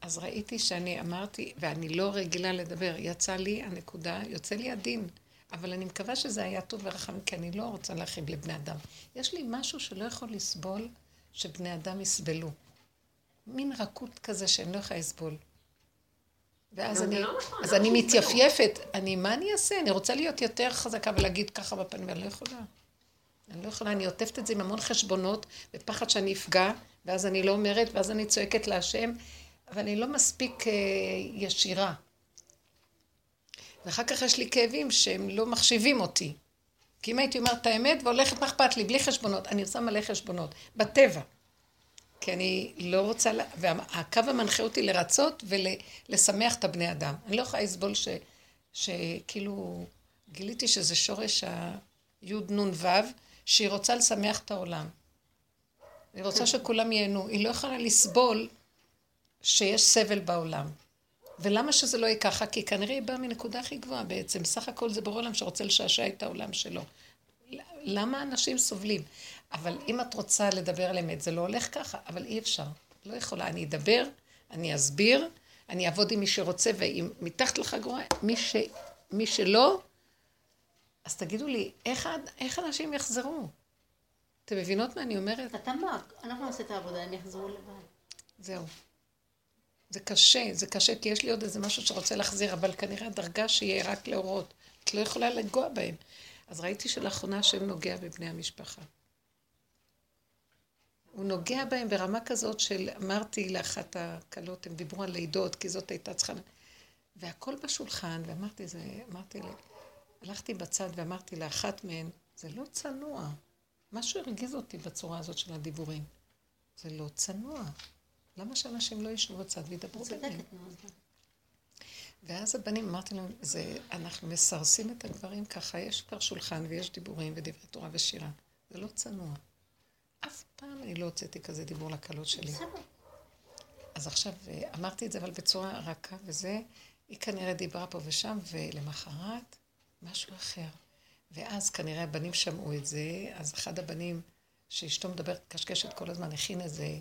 A: אז ראיתי שאני אמרתי, ואני לא רגילה לדבר, יצא לי הנקודה, יוצא לי הדין, אבל אני מקווה שזה היה טוב ורחמים, כי אני לא רוצה להכאיב לבני אדם. יש לי משהו שלא יכול לסבול שבני אדם יסבלו. מין רכות כזה שאני לא יכולה לסבול. ואז אני,
C: לא נכון,
A: אז
C: לא
A: אני
C: שיסבלו.
A: מתייפייפת. אני, מה אני אעשה? אני רוצה להיות יותר חזקה ולהגיד ככה בפנים, ואני לא יכולה. אני לא יכולה, אני עוטפת את זה עם המון חשבונות, ופחד שאני אפגע, ואז אני לא אומרת, ואז אני צועקת להשם, אבל אני לא מספיק אה, ישירה. ואחר כך יש לי כאבים שהם לא מחשיבים אותי. כי אם הייתי אומרת את האמת והולכת, מה אכפת לי? בלי חשבונות. אני עושה מלא חשבונות. בטבע. כי אני לא רוצה, לה- והקו המנחה אותי לרצות ולשמח את הבני אדם. אני לא יכולה לסבול ש, שכאילו, גיליתי שזה שורש וו, שהיא רוצה לשמח את העולם. היא רוצה שכולם ייהנו. היא לא יכולה לסבול שיש סבל בעולם. ולמה שזה לא יהיה ככה? כי כנראה היא באה מנקודה הכי גבוהה בעצם. סך הכל זה בורא עולם שרוצה לשעשע את העולם שלו. למה אנשים סובלים? אבל אם את רוצה לדבר על אמת, זה לא הולך ככה, אבל אי אפשר. לא יכולה. אני אדבר, אני אסביר, אני אעבוד עם מי שרוצה, ואם מתחת לחגורה, מי, ש... מי שלא, אז תגידו לי, איך, איך אנשים יחזרו? אתם מבינות מה אני אומרת?
G: אתה מה? אנחנו נעשה את העבודה, הם יחזרו לבד.
A: זהו. זה קשה, זה קשה, כי יש לי עוד איזה משהו שרוצה להחזיר, אבל כנראה הדרגה שיהיה רק להורות. את לא יכולה לגוע בהם. אז ראיתי שלאחרונה השם נוגע בבני המשפחה. הוא נוגע בהם ברמה כזאת של, אמרתי לאחת הכלות, הם דיברו על לידות, כי זאת הייתה צריכה... והכל בשולחן, ואמרתי, זה, אמרתי, לה- הלכתי בצד ואמרתי לאחת מהן, זה לא צנוע. משהו הרגיז אותי בצורה הזאת של הדיבורים. זה לא צנוע. למה שאנשים לא ישבו בצד וידברו ביניהם?
G: מה?
A: ואז הבנים, אמרתי להם, זה, אנחנו מסרסים את הגברים ככה, יש כבר שולחן ויש דיבורים ודברי תורה ושירה. זה לא צנוע. אף פעם אני לא הוצאתי כזה דיבור לקלות שלי. אז עכשיו אה, אמרתי את זה, אבל בצורה רכה וזה, היא כנראה דיברה פה ושם, ולמחרת משהו אחר. ואז כנראה הבנים שמעו את זה, אז אחד הבנים, שאשתו מדברת קשקשת כל הזמן, הכין איזה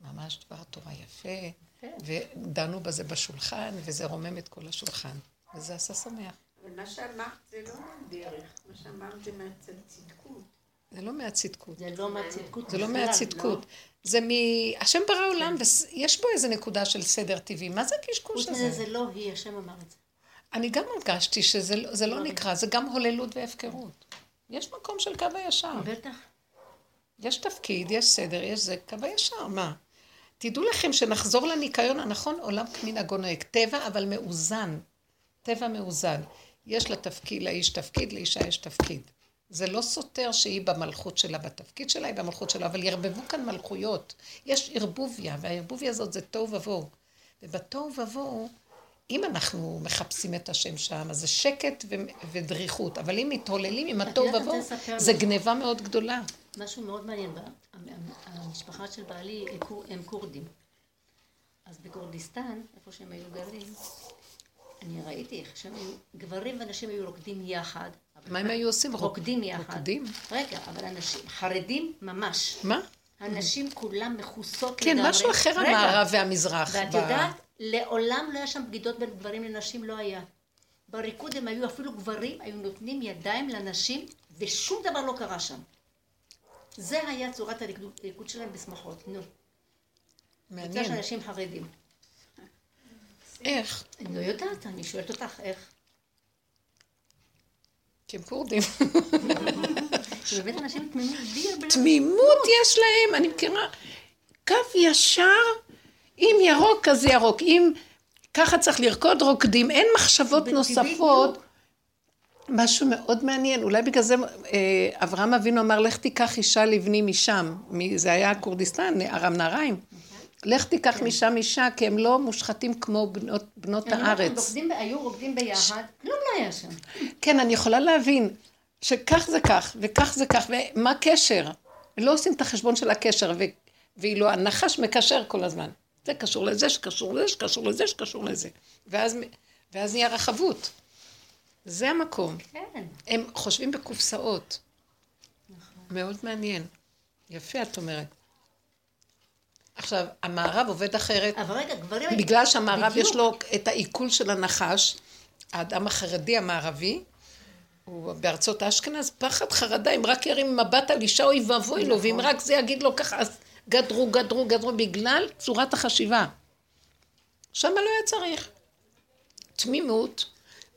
A: ממש דבר תורה יפה,
G: כן.
A: ודנו בזה בשולחן, וזה רומם את כל השולחן. וזה עשה שמח.
H: אבל מה שאמרת זה לא מהדרך, מה שאמרת זה מהצדקות.
A: זה לא מהצדקות.
G: זה לא מהצדקות
A: זה לא מהצדקות. זה מ... השם ברא עולם, ויש בו איזה נקודה של סדר טבעי. מה זה הקשקוש הזה?
G: זה לא היא, השם אמר את זה.
A: אני גם הרגשתי שזה לא- זה לא נקרא, זה גם הוללות והפקרות. יש מקום של קו הישר.
G: בטח.
A: יש תפקיד, יש סדר, יש זה, קו הישר, מה? תדעו לכם שנחזור לניקיון הנכון, עולם כמנהגו נוהג. טבע, אבל מאוזן. טבע מאוזן. יש לתפקיד, לאיש תפקיד, לאישה יש תפקיד. זה לא סותר שהיא במלכות שלה, בתפקיד שלה היא במלכות שלה, אבל ירבבו כאן מלכויות. יש ערבוביה, והערבוביה הזאת זה תוהו ובוהו. ובתוהו ובוהו, אם אנחנו מחפשים את השם שם, אז זה שקט ו- ודריכות, אבל אם מתהוללים עם התוהו ובוהו, זה. גניבה מאוד גדולה.
G: משהו מאוד מעניין, המשפחה של בעלי הם כורדים. אז בכורדיסטן, איפה שהם היו גרים, אני ראיתי איך שהם היו, גברים ונשים היו רוקדים יחד.
A: מה הם היו עושים? רוק-
G: רוקדים יחד.
A: רוקדים?
G: רגע, אבל אנשים, חרדים ממש.
A: מה?
G: הנשים כולם מכוסות
A: כן,
G: לגמרי.
A: משהו אחר המערב והמזרח.
G: ואת יודעת, לעולם לא היה שם בגידות בין גברים לנשים, לא היה. בריקוד הם היו, אפילו גברים, היו נותנים ידיים לנשים, ושום דבר לא קרה שם. זה היה צורת הריקוד שלהם בשמחות, נו. קבוצה של
A: מעניין.
G: אנשים חרדים.
A: איך?
G: אני לא יודעת, אני שואלת אותך איך.
A: כי הם כורדים.
G: באמת אנשים הרבה...
A: תמימות יש להם, אני מכירה. קו ישר, אם ירוק אז ירוק, אם ככה צריך לרקוד רוקדים, אין מחשבות. נוספות. משהו מאוד מעניין, אולי בגלל זה אה, אברהם אבינו אמר, לך תיקח אישה לבני משם, זה היה כורדיסטן, ארם נהריים. לך תיקח משם אישה, כי הם לא מושחתים כמו בנות, בנות
G: הם
A: הארץ.
G: רוקדים- היו רוקדים ביחד, כלום לא היה שם.
A: כן, אני יכולה להבין שכך זה כך, וכך זה כך, ומה הקשר? לא עושים את החשבון של הקשר, ו... ואילו הנחש מקשר כל הזמן. זה קשור לזה, שקשור לזה, שקשור לזה, שקשור לזה. ואז, ואז נהיה רחבות. זה המקום.
G: כן.
A: הם חושבים בקופסאות. מאוד מעניין. יפה, את אומרת. עכשיו, המערב עובד אחרת.
G: אבל רגע, גברים...
A: בגלל שהמערב
G: בדיוק.
A: יש לו את העיכול של הנחש, האדם החרדי המערבי, הוא בארצות אשכנז, פחד חרדה, אם רק ירים מבט על אישה, אוי ואבוי לו, ואם רק זה יגיד לו ככה, אז גדרו, גדרו, גדרו, בגלל צורת החשיבה. שם לא היה צריך. תמימות,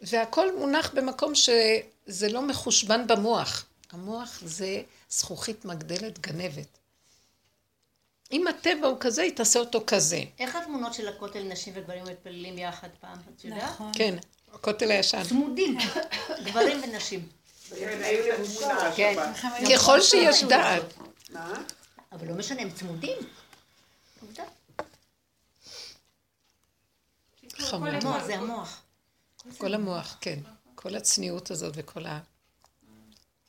A: והכל מונח במקום שזה לא מחושבן במוח. המוח זה זכוכית מגדלת גנבת. אם הטבע הוא כזה, היא תעשה אותו כזה.
G: איך התמונות של הכותל, נשים וגברים מתפללים יחד פעם, את יודעת?
F: נכון.
A: כן, הכותל הישן.
G: צמודים, גברים ונשים.
E: כן,
G: כן.
A: ככל שיש דעת.
G: אבל לא משנה, הם צמודים. עובדה.
A: חמור.
G: המוח זה המוח.
A: כל המוח, כן. כל הצניעות הזאת וכל ה...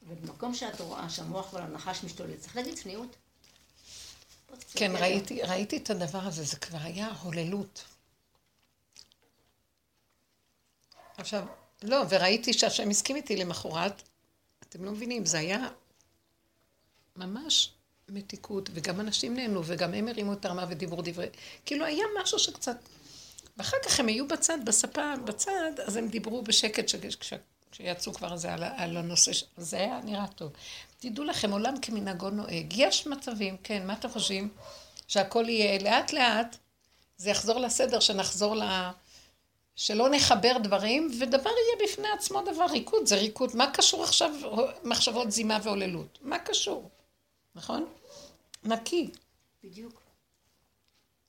G: ובמקום שאת רואה שהמוח כבר הנחש משתולל, צריך להגיד צניעות.
A: כן, ראיתי, ראיתי את הדבר הזה, זה כבר היה הוללות. עכשיו, לא, וראיתי שהשם הסכים איתי למחרת, אתם לא מבינים, זה היה ממש מתיקות, וגם אנשים נהנו, וגם הם הרימו את הרמה ודיברו דברי, כאילו היה משהו שקצת... ואחר כך הם היו בצד, בספה, בצד, אז הם דיברו בשקט, ש... כש... כשיצאו כבר זה על, על הנושא, ש... זה היה נראה טוב. תדעו לכם, עולם כמנהגו נוהג. יש מצבים, כן, מה אתם חושבים? שהכל יהיה לאט לאט, זה יחזור לסדר, שנחזור ל... שלא נחבר דברים, ודבר יהיה בפני עצמו דבר ריקוד, זה ריקוד. מה קשור עכשיו מחשבות זימה והוללות? מה קשור? נכון? נקי.
G: בדיוק.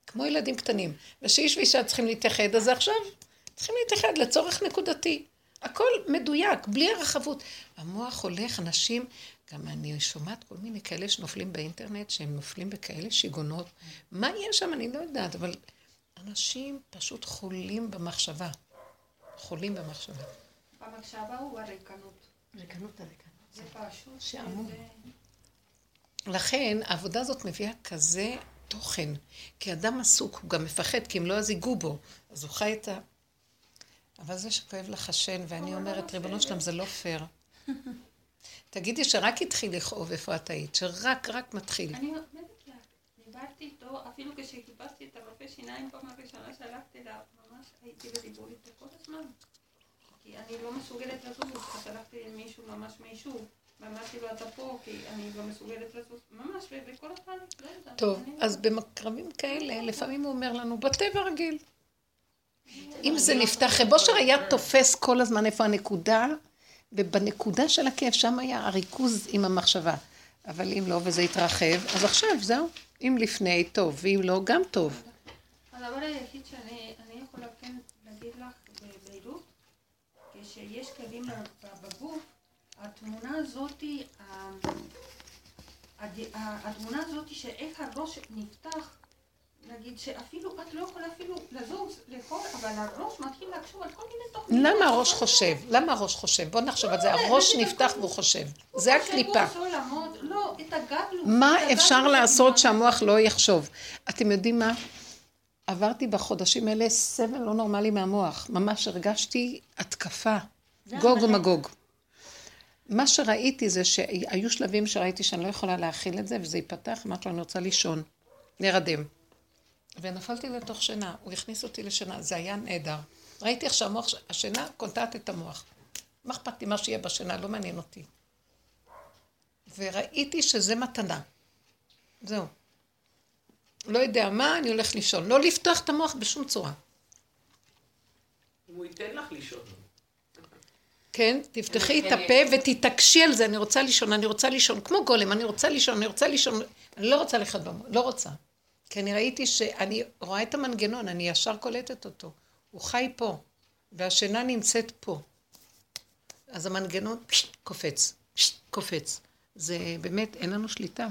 A: כמו ילדים קטנים. ושאיש ואישה צריכים להתאחד, אז עכשיו צריכים להתאחד לצורך נקודתי. הכל מדויק, בלי הרחבות. המוח הולך, אנשים, גם אני שומעת כל מיני כאלה שנופלים באינטרנט, שהם נופלים בכאלה שיגעונות. מה יש שם, אני לא יודעת, אבל אנשים פשוט חולים במחשבה. חולים במחשבה.
B: במחשבה הוא הריקנות.
G: ריקנות הריקנות.
B: זה פשוט...
A: שעמום. לכן העבודה הזאת מביאה כזה תוכן. כי אדם עסוק, הוא גם מפחד, כי אם לא אז ייגעו בו. אז הוא חי את ה... אבל זה שכואב לך השן, ואני אומרת, ריבונו שלם, זה לא פייר. תגידי שרק התחיל לכאוב איפה את היית, שרק, רק מתחיל.
B: אני אומרת לך, דיברתי איתו, אפילו כשחיפשתי את הרופא שיניים פעם הראשונה שהלכתי אליו, ממש הייתי בדיבור איתו כל הזמן. כי אני לא מסוגלת לזוז, אז הלכתי למישהו, ממש מישהו, ואמרתי לו, אתה פה, כי אני לא מסוגלת לזוז, ממש, וכל הזמן, לא יודעת.
A: טוב, אז במקרבים כאלה, לפעמים הוא אומר לנו, בטבע רגיל. אם זה נפתח, רב אושר היה תופס כל הזמן איפה הנקודה, ובנקודה של הכיף, שם היה הריכוז עם המחשבה. אבל אם לא, וזה התרחב, אז עכשיו, זהו. אם לפני, טוב, ואם לא, גם טוב.
B: הדבר היחיד שאני אני יכולה כן להגיד לך בבהירות, כשיש כאבים ב- בגוף, התמונה הזאתי, ה- הד- ה- התמונה הזאתי שאיך הראש נפתח, נגיד שאפילו, את לא יכולה אפילו לזוז, לאכול, אבל הראש מתחיל לחשוב על כל מיני תוכניות.
A: למה הראש חושב? למה הראש חושב? בואו נחשוב על זה. הראש נפתח והוא חושב. זה הקליפה.
B: לא, לא.
A: מה אפשר
B: לא
A: לעשות. שהמוח לא יחשוב? אתם יודעים מה? עברתי בחודשים האלה סבל לא נורמלי מהמוח. ממש הרגשתי התקפה. גוג. ומגוג. מה שראיתי זה שהיו שלבים שראיתי שאני לא יכולה להכיל את זה, וזה ייפתח, אמרתי לו, אני רוצה לישון, נרדם. ונפלתי לתוך שינה, הוא הכניס אותי לשינה, זה היה נהדר. ראיתי איך שהמוח, השינה קוטעת את המוח. מה אכפת לי מה שיהיה בשינה, לא מעניין אותי. וראיתי שזה מתנה. זהו. לא יודע מה, אני הולך לישון. לא לפתוח את המוח בשום צורה.
E: אם הוא ייתן לך לישון.
A: כן, תפתחי את הפה ותתעקשי על זה, אני רוצה לישון, אני רוצה לישון, כמו גולם, אני רוצה לישון, אני רוצה לישון, אני לא רוצה במוח, לא רוצה. כי אני ראיתי שאני רואה את המנגנון, אני ישר קולטת אותו. הוא חי פה, והשינה נמצאת פה. אז המנגנון קופץ, קופץ. זה באמת, אין לנו שליטה.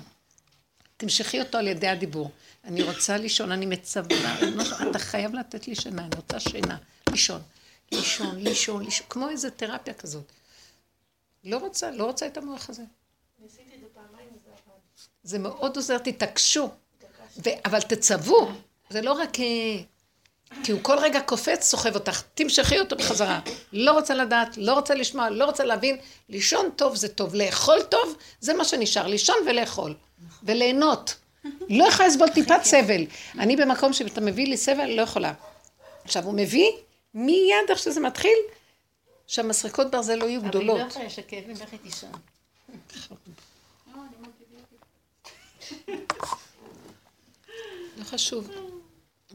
A: תמשכי אותו על ידי הדיבור. אני רוצה לישון, אני מצווה, אתה חייב לתת לי שינה, אני רוצה שינה, לישון. לישון, לישון, לישון, כמו איזה תרפיה כזאת. לא רוצה, לא רוצה את המוח הזה.
D: ניסיתי את זה פעמיים, זה עבד.
A: זה מאוד עוזר, תתעקשו. ו- אבל תצוו, זה לא רק... אה, כי הוא כל רגע קופץ, סוחב אותך, תמשכי אותו בחזרה. לא רוצה לדעת, לא רוצה לשמוע, לא רוצה להבין. לישון טוב זה טוב, לאכול טוב זה מה שנשאר, לישון ולאכול. וליהנות. לא יכולה לסבול טיפת סבל. אני במקום שאתה מביא לי סבל, לא יכולה. עכשיו, הוא מביא, מיד איך שזה מתחיל, שהמסריקות ברזל לא יהיו
G: אבל היא
A: גדולות.
G: לא יכולה לשקף ממך היא תישן.
B: לא.
A: לא חשוב.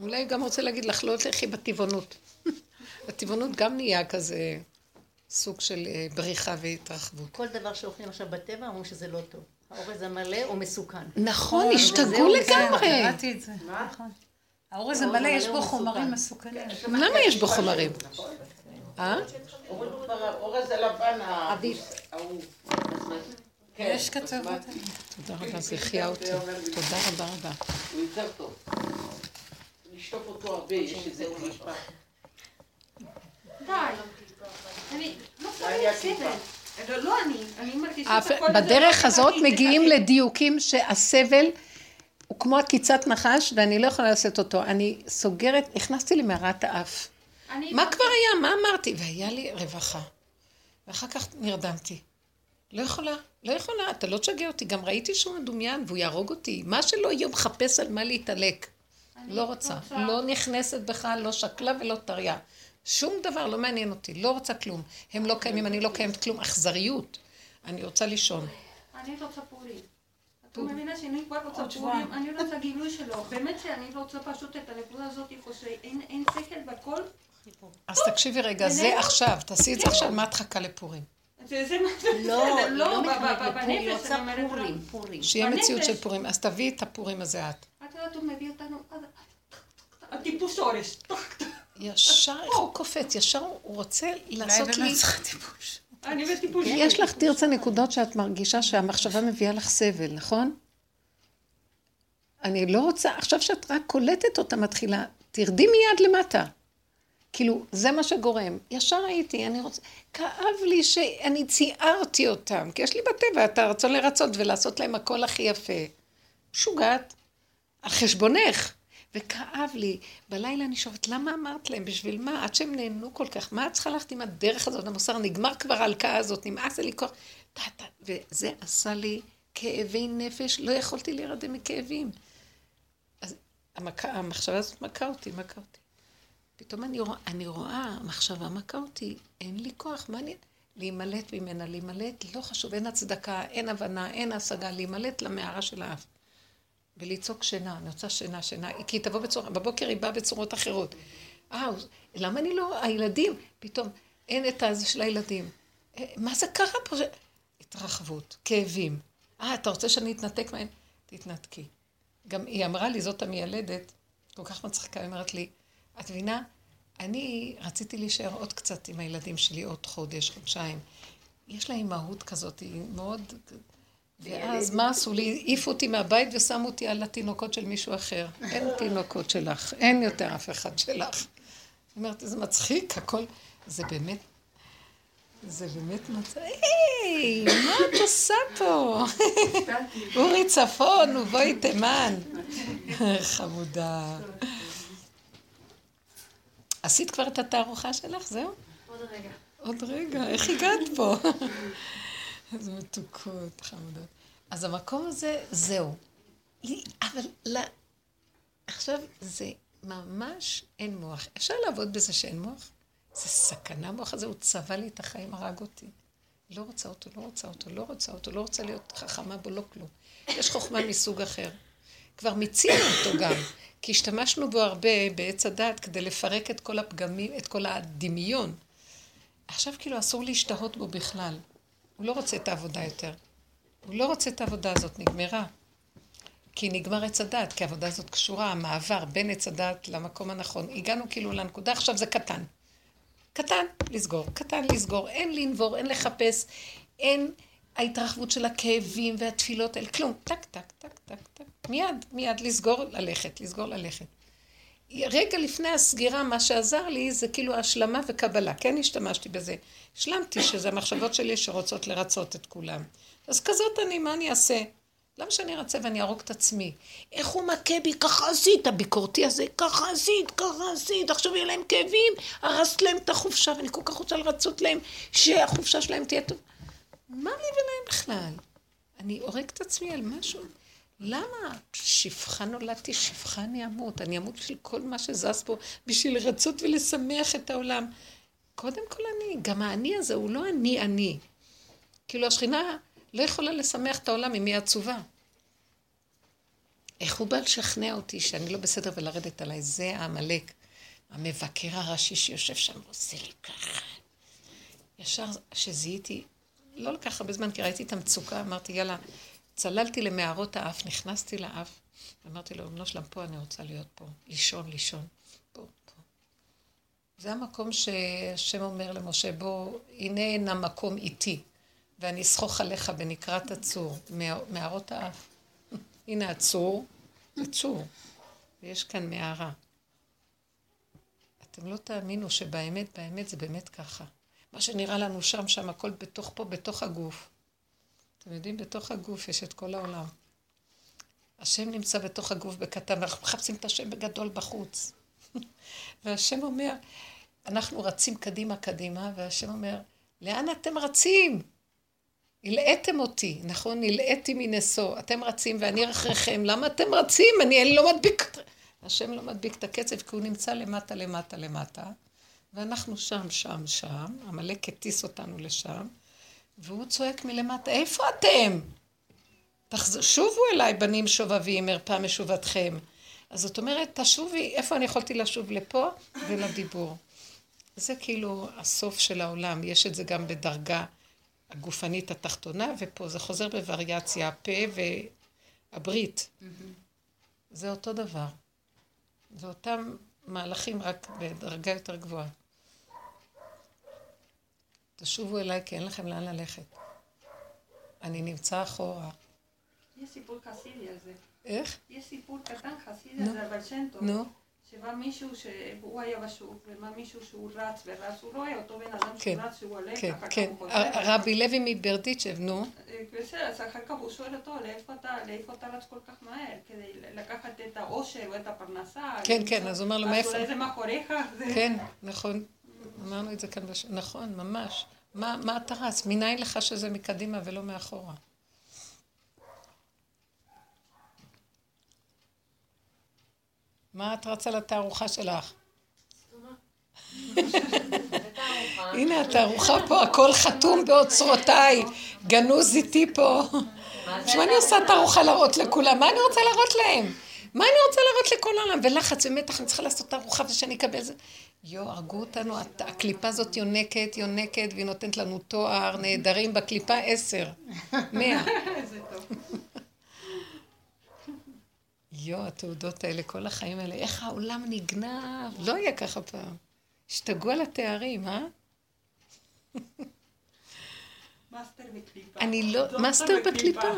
A: אולי גם רוצה להגיד לך, לא תלכי בטבעונות. הטבעונות גם נהיה כזה סוג של אה, בריחה והתרחבות.
G: כל דבר שאוכלים עכשיו בטבע, אומרים שזה לא טוב. האורז המלא הוא מסוכן.
A: נכון,
G: וזהו,
A: השתגעו לגמרי.
F: קראתי את זה, נכון. האורז המלא יש בו חומרים מסוכנים.
A: למה יש בו חומרים? אה?
E: האורז הלבן. ההוא.
F: כן, יש כתבות.
E: בסמטי.
A: תודה רבה, זה החיה אותי. תודה רבה רבה.
E: הוא יותר טוב. לשטוף אותו הרבה, יש איזה קליפה.
B: די. אני לא. סבל. לא, לא אני, אני מרגישה.
A: בדרך
B: לא
A: הזאת מגיעים לדיוקים שהסבל הוא כמו עקיצת נחש ואני לא יכולה לשאת אותו. אני סוגרת, נכנסתי למערת האף. מה כבר היה? מה אמרתי? והיה לי רווחה. ואחר כך נרדמתי. לא יכולה, לא יכולה, אתה לא תשגע אותי. גם ראיתי שהוא מדומיין והוא יהרוג אותי. מה שלא יהיה, הוא מחפש על מה להתעלק. לא רוצה. לא נכנסת בך, לא שקלה ולא טריה. שום דבר לא מעניין אותי, לא רוצה כלום. הם לא קיימים, אני לא קיימת כלום. אכזריות. אני רוצה לישון.
B: אני רוצה פורים. את מבינה שאני כבר רוצה פורים. אני רוצה גילוי שלו. באמת שאני רוצה פשוט את הנקודה הזאת, איפה שאין אין שכל בכל.
A: אז תקשיבי רגע, זה? עכשיו, תעשי את זה עכשיו, מה את חכה לפורים?
G: לא, לא היא
B: בנפש
G: רוצה
B: אני אומרת
G: פורים. פורים.
A: שיהיה מציאות של. פורים. אז תביאי את הפורים הזה את.
B: את יודעת, הוא מביא אותנו עד... הטיפוס שורש.
A: ישר, איך הוא קופץ? ישר הוא רוצה
F: אולי
A: לעשות לי...
F: באמת צריך טיפוש.
B: אני בטיפוס שורש.
A: יש לך תרצה נקודות שאת מרגישה שהמחשבה מביאה לך סבל, נכון? אני לא רוצה, עכשיו שאת רק קולטת אותה מתחילה, תרדי מיד למטה. כאילו, זה מה שגורם. ישר הייתי, אני רוצה... כאב לי שאני ציערתי אותם, כי יש לי בטבע את הרצון לרצות ולעשות להם הכל הכי יפה. משוגעת. על חשבונך. וכאב לי. בלילה אני שואלת, למה אמרת להם? בשביל מה? עד שהם נהנו כל כך. מה את צריכה ללכת עם הדרך הזאת, המוסר? נגמר כבר ההלקאה הזאת, נמאס לי כוח. וזה עשה לי כאבי נפש, לא יכולתי להירדם מכאבים. אז המק... המחשבה הזאת מכה אותי, מכה אותי. פתאום אני רואה, אני רואה, המחשבה מכה אותי, אין לי כוח, מה אני... להימלט ממנה, להימלט, לא חשוב, אין הצדקה, אין הבנה, אין השגה, להימלט למערה של האף. ולצעוק שינה, אני רוצה שינה, שינה, כי היא תבוא בצורה, בבוקר היא באה בצורות אחרות. אה, למה אני לא, הילדים, פתאום אין את הזה של הילדים. אה, מה זה קרה פה? התרחבות, כאבים. אה, אתה רוצה שאני אתנתק מהם? תתנתקי. גם היא אמרה לי, זאת המיילדת, כל כך מצחיקה, היא אומרת לי, את מבינה? אני רציתי להישאר עוד קצת עם הילדים שלי, עוד חודש, חודשיים. יש להם מהות כזאת, היא מאוד... ואז מה עשו לי? העיפו אותי מהבית ושמו אותי על התינוקות של מישהו אחר. אין תינוקות שלך, אין יותר אף אחד שלך. אני אומרת, זה מצחיק, הכל... זה באמת... זה באמת מצחיק. היי, מה את עושה פה? אורי צפון ובואי תימן. חמודה. עשית כבר את התערוכה שלך? זהו?
B: עוד רגע.
A: עוד רגע, איך הגעת פה? איזה מתוקות, חמודות. אז המקום הזה, זהו. אבל לא, עכשיו זה ממש אין מוח. אפשר לעבוד בזה שאין מוח? זה סכנה, המוח הזה, הוא צבע לי את החיים, הרג אותי. לא רוצה אותו, לא רוצה אותו, לא רוצה אותו, לא רוצה להיות חכמה בו, לא כלום. יש חוכמה מסוג אחר. כבר מיצינו אותו גם, כי השתמשנו בו הרבה בעץ הדת כדי לפרק את כל הפגמים, את כל הדמיון. עכשיו כאילו אסור להשתהות בו בכלל. הוא לא רוצה את העבודה יותר. הוא לא רוצה את העבודה הזאת, נגמרה. כי נגמר עץ הדת, כי העבודה הזאת קשורה, המעבר בין עץ הדת למקום הנכון. הגענו כאילו לנקודה, עכשיו זה קטן. קטן, לסגור, קטן, לסגור. אין לנבור, אין לחפש, אין ההתרחבות של הכאבים והתפילות האלה, כלום. טק, טק, טק, טק, טק. מיד, מיד לסגור, ללכת, לסגור, ללכת. רגע לפני הסגירה, מה שעזר לי זה כאילו השלמה וקבלה. כן השתמשתי בזה. השלמתי שזה המחשבות שלי שרוצות לרצות את כולם. אז כזאת אני, מה אני אעשה? למה שאני ארצה ואני אהרוג את עצמי? איך הוא מכה בי? ככה עשית, הביקורתי הזה, ככה עשית, ככה עשית, עכשיו יהיה להם כאבים, הרסת להם את החופשה, ואני כל כך רוצה לרצות להם שהחופשה שלהם תהיה טוב. מה לי ולהם בכלל? אני הורג את עצמי על משהו? למה? שפחה נולדתי, שפחה אני אמות. אני אמות בשביל כל מה שזז פה, בשביל לרצות ולשמח את העולם. קודם כל אני, גם האני הזה הוא לא אני אני. כאילו השכינה לא יכולה לשמח את העולם אם היא עצובה. איך הוא בא לשכנע אותי שאני לא בסדר ולרדת עליי? זה העמלק, המבקר הראשי שיושב שם ועושה לי ככה. ישר שזיהיתי, לא לקח הרבה זמן, כי ראיתי את המצוקה, אמרתי, יאללה, צללתי למערות האף, נכנסתי לאף, אמרתי לו, אמנו שלם, פה אני רוצה להיות פה, לישון, לישון. פה, פה. זה המקום שהשם אומר למשה, בוא, הנה הנה מקום איתי, ואני אסחוך עליך בנקרת הצור, מערות האף. הנה הצור, זה צור, ויש כאן מערה. אתם לא תאמינו שבאמת, באמת זה באמת ככה. מה שנראה לנו שם, שם הכל בתוך פה, בתוך הגוף. אתם יודעים, בתוך הגוף יש את כל העולם. השם נמצא בתוך הגוף בקטן, ואנחנו מחפשים את השם בגדול בחוץ. והשם אומר, אנחנו רצים קדימה קדימה, והשם אומר, לאן אתם רצים? הלאיתם אותי, נכון? הלאיתי מנשוא, אתם רצים ואני אחריכם, למה אתם רצים? אני, לא מדביק... השם לא מדביק את הקצב כי הוא נמצא למטה, למטה, למטה, ואנחנו שם, שם, שם, עמלק הטיס אותנו לשם, והוא צועק מלמטה, איפה אתם? תחז... שובו אליי, בנים שובבים, ארפה משובתכם. אז זאת אומרת, תשובי, איפה אני יכולתי לשוב לפה ולדיבור. זה כאילו הסוף של העולם, יש את זה גם בדרגה הגופנית התחתונה, ופה זה חוזר בווריאציה, הפה והברית. זה אותו דבר. זה אותם מהלכים רק בדרגה יותר גבוהה. תשובו אליי כי אין לכם לאן ללכת. אני נמצא אחורה.
B: יש סיפור חסידי על זה.
A: איך?
B: יש סיפור קטן חסידי על זה, אבל שם טוב.
A: נו.
B: שבא מישהו שהוא היה בשוק, ובא מישהו שהוא רץ ורץ, הוא לא היה אותו בן אדם
A: כן,
B: שהוא רץ, שהוא עולה,
A: כן,
B: אחר כך
A: כן.
B: הוא חוזר.
A: רבי לוי מברדיצ'ב, נו.
B: אה, בסדר, אז אחר כך הוא שואל אותו, לאיפה אתה, רץ כל כך מהר? כדי לקחת את האושר או את הפרנסה?
A: כן, כן, אז הוא אומר לו,
B: אז
A: מאיפה?
B: אולי זה מאחוריך?
A: כן, נכון. אמרנו את זה כאן, בש... נכון, ממש. מה, מה אתה רץ? מניין לך שזה מקדימה ולא מאחורה? מה את רצה לתערוכה שלך? הנה התערוכה פה, הכל חתום באוצרותיי, גנוז איתי פה. תשמע, אני עושה תערוכה להראות לכולם, מה אני רוצה להראות להם? מה אני רוצה להראות לכל העולם? ולחץ ומתח, אני צריכה לעשות תערוכה ושאני אקבל זה. יואו, הרגו אותנו, הקליפה הזאת יונקת, יונקת, והיא נותנת לנו תואר, נהדרים, בקליפה עשר, מאה. יואו, התעודות האלה, כל החיים האלה, איך העולם נגנב, לא היה ככה פעם. השתגעו על התארים, אה?
B: מאסטר בקליפה.
A: אני לא, מאסטר בקליפה,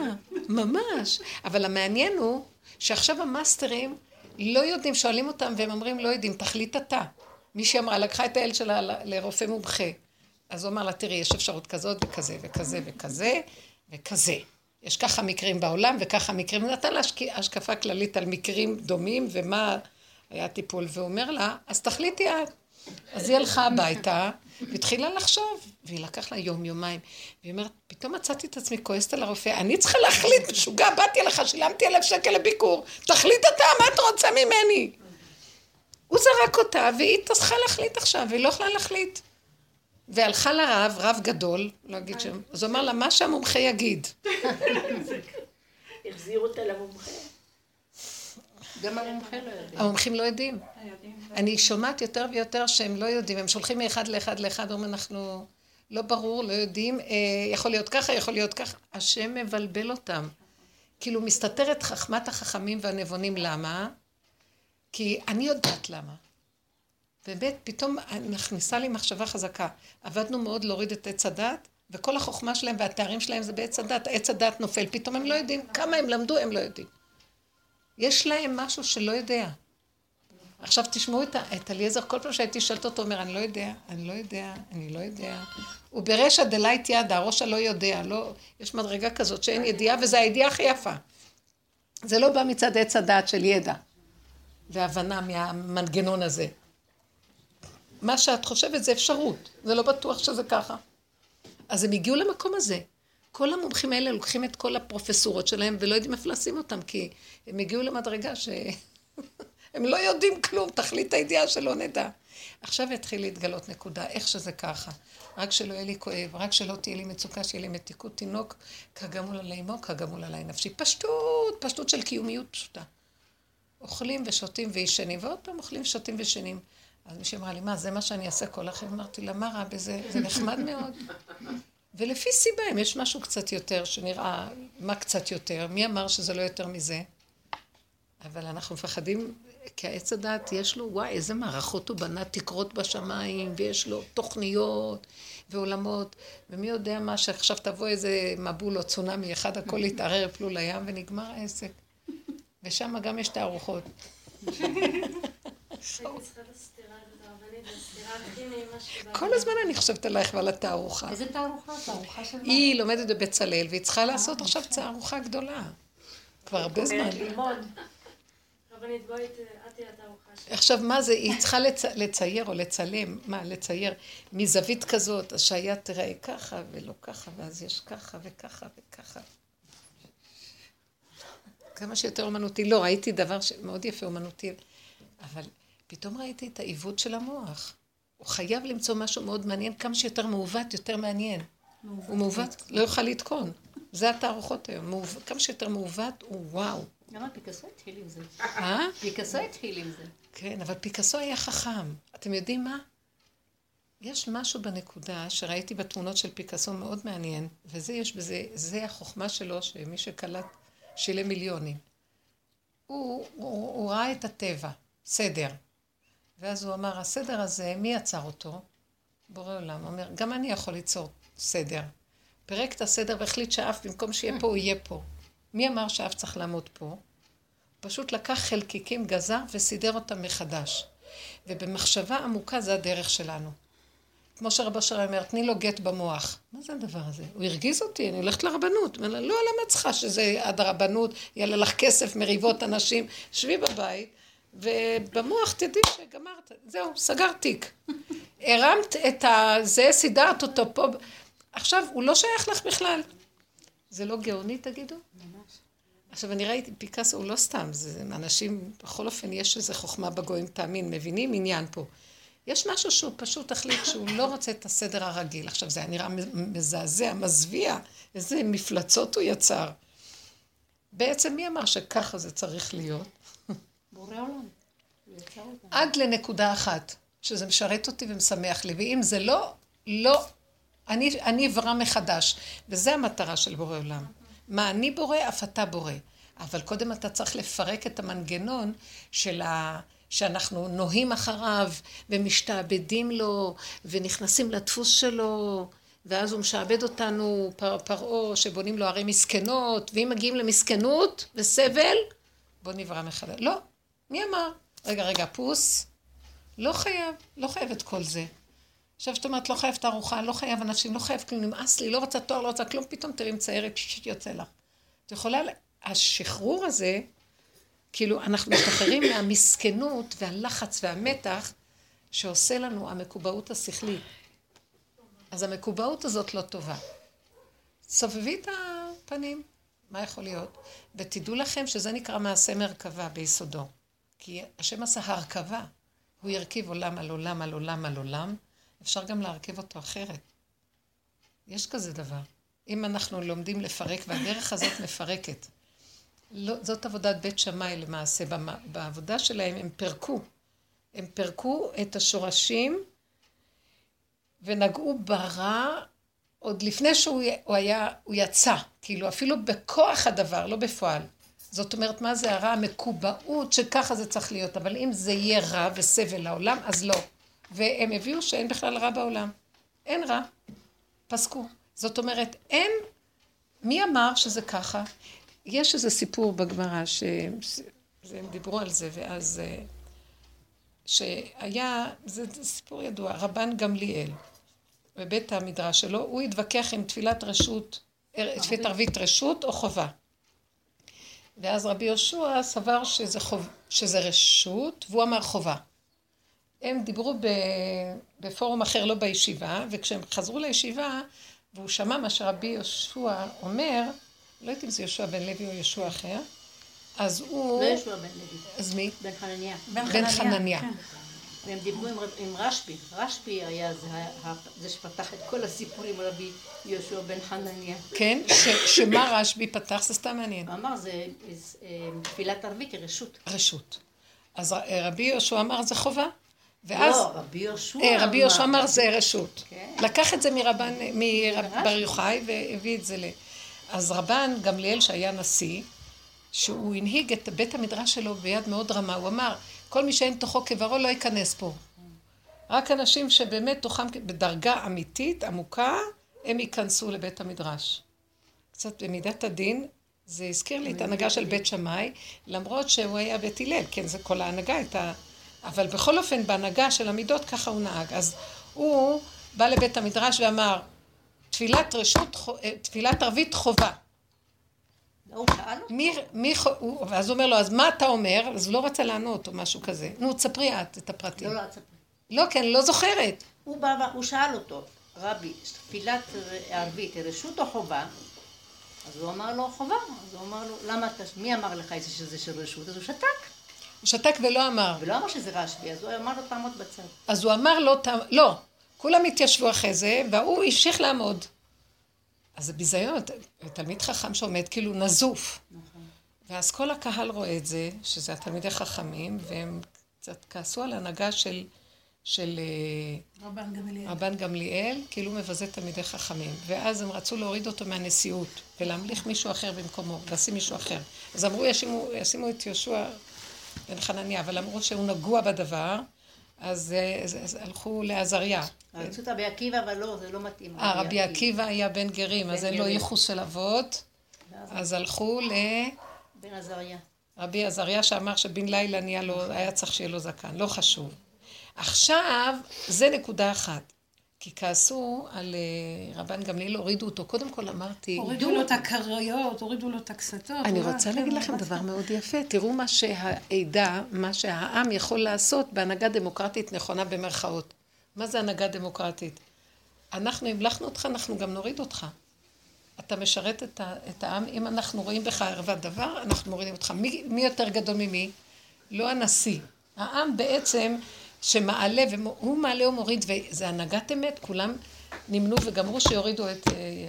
A: ממש. אבל המעניין הוא שעכשיו המאסטרים לא יודעים, שואלים אותם והם אומרים לא יודעים, תחליט אתה. מישהי אמרה, לקחה את הילד שלה לרופא מומחה. אז הוא אמר לה, תראי, יש אפשרות כזאת וכזה וכזה וכזה וכזה. יש ככה מקרים בעולם וככה מקרים, נתן לה השק- השקפה כללית על מקרים דומים ומה היה הטיפול, והוא אומר לה, אז תחליטי את. אז היא הלכה הביתה, והתחילה לחשוב, והיא לקח לה יום, יומיים. והיא אומרת, פתאום מצאתי את עצמי כועסת על הרופא, אני צריכה להחליט, משוגע, באתי אליך, שילמתי אלף שקל לביקור, תחליט אתה, מה אתה רוצה ממני? הוא זרק אותה, והיא צריכה להחליט עכשיו, והיא לא יכולה להחליט. והלכה לרב, רב גדול, לא אגיד שם, אז הוא אמר לה, מה שהמומחה יגיד.
H: החזירו אותה למומחה.
G: גם המומחה לא יודע.
A: המומחים לא יודעים. אני שומעת יותר ויותר שהם לא יודעים, הם שולחים מאחד לאחד לאחד, אומרים אנחנו לא ברור, לא יודעים, אה, יכול להיות ככה, יכול להיות ככה, השם מבלבל אותם. כאילו מסתתרת חכמת החכמים והנבונים, למה? כי אני יודעת למה. באמת, פתאום נכנסה לי מחשבה חזקה. עבדנו מאוד להוריד את עץ הדת, וכל החוכמה שלהם והתארים שלהם זה בעץ הדת. עץ הדת נופל, פתאום הם לא יודעים, כמה הם למדו, הם לא יודעים. יש להם משהו שלא יודע. עכשיו תשמעו את, את אליעזר, כל פעם שהייתי שואלת אותו, אומר, אני לא יודע, אני לא יודע, אני לא יודע. הוא ברשע דלית ידה, הראש הלא יודע, לא, יש מדרגה כזאת שאין ידיעה, וזו הידיעה הכי יפה. זה לא בא מצד עץ הדעת של ידע והבנה מהמנגנון הזה. מה שאת חושבת זה אפשרות, זה לא בטוח שזה ככה. אז הם הגיעו למקום הזה. כל המומחים האלה לוקחים את כל הפרופסורות שלהם ולא יודעים איפה לשים אותם, כי הם הגיעו למדרגה ש... הם לא יודעים כלום, תכלית הידיעה שלא נדע. עכשיו יתחיל להתגלות נקודה, איך שזה ככה. רק שלא יהיה לי כואב, רק שלא תהיה לי מצוקה, שיהיה לי מתיקות תינוק, כגמול עלי אמו, כגמול עלי נפשי. פשטות, פשטות של קיומיות פשוטה. אוכלים ושותים וישנים, ועוד פעם אוכלים, שותים וישנים. אז מישהי אמרה לי, מה, זה מה שאני אעשה כל החיים? אמרתי לה, מה רע בזה? זה נחמד מאוד. ולפי סיבה, אם יש משהו קצת יותר, שנראה, מה קצת יותר? מי אמר שזה לא יותר מזה? אבל אנחנו מפחדים, כי העץ הדעת יש לו, וואי, איזה מערכות הוא בנה, תקרות בשמיים, ויש לו תוכניות ועולמות, ומי יודע מה, שעכשיו תבוא איזה מבול או צונאמי אחד, הכל יתערער, יפלו לים, ונגמר העסק. ושם גם יש תערוכות. כל הזמן אני חושבת עלייך ועל התערוכה.
G: איזה תערוכה? תערוכה של מה?
A: היא לומדת בבצלאל, והיא צריכה לעשות עכשיו תערוכה גדולה. כבר הרבה זמן. עכשיו, מה זה, היא צריכה לצ... לצייר או לצלם, מה, לצייר מזווית כזאת, אז שהיה תראה ככה ולא ככה, ואז יש ככה וככה וככה. כמה שיותר אומנותי. לא, ראיתי דבר שמאוד יפה אומנותי, אבל פתאום ראיתי את העיוות של המוח. הוא חייב למצוא משהו מאוד מעניין, כמה שיותר מעוות, יותר מעניין. הוא מעוות, לא יוכל לתקון. זה התערוכות היום. מעוות, כמה שיותר מעוות, הוא וואו.
G: למה פיקאסו התחיל עם זה?
A: אה?
G: פיקאסו התחיל עם זה.
A: כן, אבל פיקאסו היה חכם. אתם יודעים מה? יש משהו בנקודה שראיתי בתמונות של פיקאסו מאוד מעניין, וזה יש בזה, זה החוכמה שלו, שמי שקלט שילם מיליונים. הוא, הוא, הוא ראה את הטבע, סדר. ואז הוא אמר, הסדר הזה, מי יצר אותו? בורא עולם. אומר, גם אני יכול ליצור סדר. פירק את הסדר והחליט שאף במקום שיהיה פה, הוא יהיה פה. מי אמר שאף צריך לעמוד פה? פשוט לקח חלקיקים, גזר וסידר אותם מחדש. ובמחשבה עמוקה זה הדרך שלנו. כמו שרבו אשר אומר, תני לו גט במוח. מה זה הדבר הזה? הוא הרגיז אותי, אני הולכת לרבנות. אומר לה, לא, למה את צריכה שזה עד הרבנות, יעלה לך כסף, מריבות אנשים, שבי בבית, ובמוח תדעי שגמרת, זהו, סגרת תיק. הרמת את הזה, סידרת אותו פה. עכשיו, הוא לא שייך לך בכלל. זה לא גאוני, תגידו? ממש. עכשיו, אני ראיתי, פיקאסו הוא לא סתם, זה אנשים, בכל אופן, יש איזו חוכמה בגויים, תאמין, מבינים עניין פה. יש משהו שהוא פשוט החליט שהוא לא רוצה את הסדר הרגיל. עכשיו, זה היה נראה מזעזע, מזוויע, איזה מפלצות הוא יצר. בעצם מי אמר שככה זה צריך להיות?
G: בורא עולם.
A: עד לנקודה אחת, שזה משרת אותי ומשמח לי, ואם זה לא, לא, אני, אני אברא מחדש. וזה המטרה של בורא עולם. מה אני בורא, אף אתה בורא. אבל קודם אתה צריך לפרק את המנגנון של ה... שאנחנו נוהים אחריו ומשתעבדים לו ונכנסים לדפוס שלו ואז הוא משעבד אותנו פר, פרעה שבונים לו ערי מסכנות ואם מגיעים למסכנות וסבל בוא נברא מחדש. לא, מי אמר? רגע, רגע, פוס. לא חייב, לא חייב את כל זה. עכשיו שאת אומרת, לא חייב את הארוחה, לא חייב אנשים, לא חייב כלום, נמאס לי, לא רוצה תואר, לא רוצה כלום, פתאום תראי פשוט יוצא לך. את יכולה, השחרור הזה, כאילו, אנחנו משתחררים מהמסכנות והלחץ והמתח שעושה לנו המקובעות השכלית. אז המקובעות הזאת לא טובה. סובבי את הפנים, מה יכול להיות? ותדעו לכם שזה נקרא מעשה מרכבה ביסודו. כי השם עשה הרכבה. הוא ירכיב עולם על עולם על עולם על עולם, אפשר גם להרכיב אותו אחרת. יש כזה דבר. אם אנחנו לומדים לפרק, והדרך הזאת מפרקת. לא, זאת עבודת בית שמאי למעשה. בעבודה שלהם הם פירקו. הם פירקו את השורשים ונגעו ברע עוד לפני שהוא היה, הוא יצא. כאילו, אפילו בכוח הדבר, לא בפועל. זאת אומרת, מה זה הרע? המקובעות שככה זה צריך להיות. אבל אם זה יהיה רע וסבל לעולם, אז לא. והם הביאו שאין בכלל רע בעולם. אין רע. פסקו. זאת אומרת, אין... מי אמר שזה ככה? יש איזה סיפור בגמרא, שהם דיברו על זה, ואז... אה, שהיה, זה סיפור ידוע, רבן גמליאל, בבית המדרש שלו, הוא התווכח עם תפילת רשות, תפילת ערבית רשות או חובה. ואז רבי יהושע סבר שזה, חוב, שזה רשות, והוא אמר חובה. הם דיברו בפורום אחר, לא בישיבה, וכשהם חזרו לישיבה, והוא שמע מה שרבי יהושע אומר, לא יודעת אם זה יהושע בן לוי או יהושע אחר, אז הוא...
G: לא יהושע בן לוי.
A: אז מי?
G: בן חנניה.
A: בן חנניה. כן.
G: והם דיברו עם, רשב"י. רשב"י היה זה, זה שפתח את כל הסיפורים רבי יהושע בן חנניה.
A: כן? ש, שמה רשב"י פתח? זה סתם מעניין.
G: הוא אמר, זה אה, תפילת ערבית היא רשות.
A: רשות. אז רבי יהושע אמר זה חובה. ואז...
G: לא, רבי יהושע
A: אמר. רבי יהושע אמר זה רשות. כן. לקח את זה מרבן, מבר יוחאי והביא את זה ל... אז רבן גמליאל שהיה נשיא, שהוא הנהיג את בית המדרש שלו ביד מאוד רמה, הוא אמר, כל מי שאין תוכו כברו לא ייכנס פה. רק אנשים שבאמת תוכם בדרגה אמיתית, עמוקה, הם ייכנסו לבית המדרש. קצת במידת הדין, זה הזכיר לי את ההנהגה של בית שמאי, למרות שהוא היה בית הלל, כן, זה כל ההנהגה הייתה... אבל בכל אופן, בהנהגה של המידות ככה הוא נהג. אז הוא בא לבית המדרש ואמר, תפילת רשות, אה, תפילת ערבית חובה.
G: אותו.
A: מי, מי, הוא, ואז הוא אומר לו, אז מה אתה אומר? אז הוא לא רצה לענות או משהו כזה. נו, תספרי את את הפרטים.
G: לא, לא, תספרי.
A: לא, כן, לא זוכרת.
G: הוא בא, הוא שאל אותו, רבי, תפילת ערבית היא רשות או חובה? אז הוא אמר לו, חובה. אז הוא אמר לו, למה אתה, מי אמר לך שזה של רשות? אז הוא שתק.
A: הוא שתק ולא אמר.
G: ולא אמר שזה רשב"י, אז הוא אמר לו, תעמוד בצד.
A: אז הוא אמר לו, לא. כולם התיישבו אחרי זה, והוא המשיך לעמוד. אז זה ביזיון, תלמיד חכם שעומד כאילו נזוף. נכון. ואז כל הקהל רואה את זה, שזה התלמידי חכמים, והם קצת כעסו על הנהגה של, של
F: אה, רבן גמליאל.
A: רבן גמליאל, כאילו מבזה תלמידי חכמים. ואז הם רצו להוריד אותו מהנשיאות, ולהמליך מישהו אחר במקומו, לשים מישהו אחר. אז אמרו, ישימו, ישימו את יהושע בן חנניה, אבל אמרו שהוא נגוע בדבר, אז, אז, אז הלכו לעזריה.
G: רצו את רבי עקיבא, אבל לא, זה לא מתאים.
A: אה, רבי עקיבא היה בן גרים, אז אין לו ייחוס של אבות. אז הלכו ל...
G: בן עזריה.
A: רבי עזריה שאמר שבן לילה נהיה לו, היה צריך שיהיה לו זקן, לא חשוב. עכשיו, זה נקודה אחת. כי כעסו על אה, רבן גמליאל, הורידו אותו. קודם כל אמרתי...
F: הורידו לו את הכריות, הורידו לו את הקסתות.
A: אני
F: הוא
A: רוצה להגיד
F: כן,
A: לכם דבר? מאוד יפה. תראו מה שהעדה, מה שהעם יכול לעשות בהנהגה דמוקרטית נכונה במרכאות. מה זה הנהגה דמוקרטית? אנחנו המלכנו אותך, אנחנו גם נוריד אותך. אתה משרת את, ה, את העם, אם אנחנו רואים בך ערוות דבר, אנחנו מורידים אותך. מי, מי יותר גדול ממי? לא הנשיא. העם בעצם שמעלה, והוא מעלה ומוריד, וזה הנהגת אמת, כולם נמנו וגמרו שיורידו את... אה,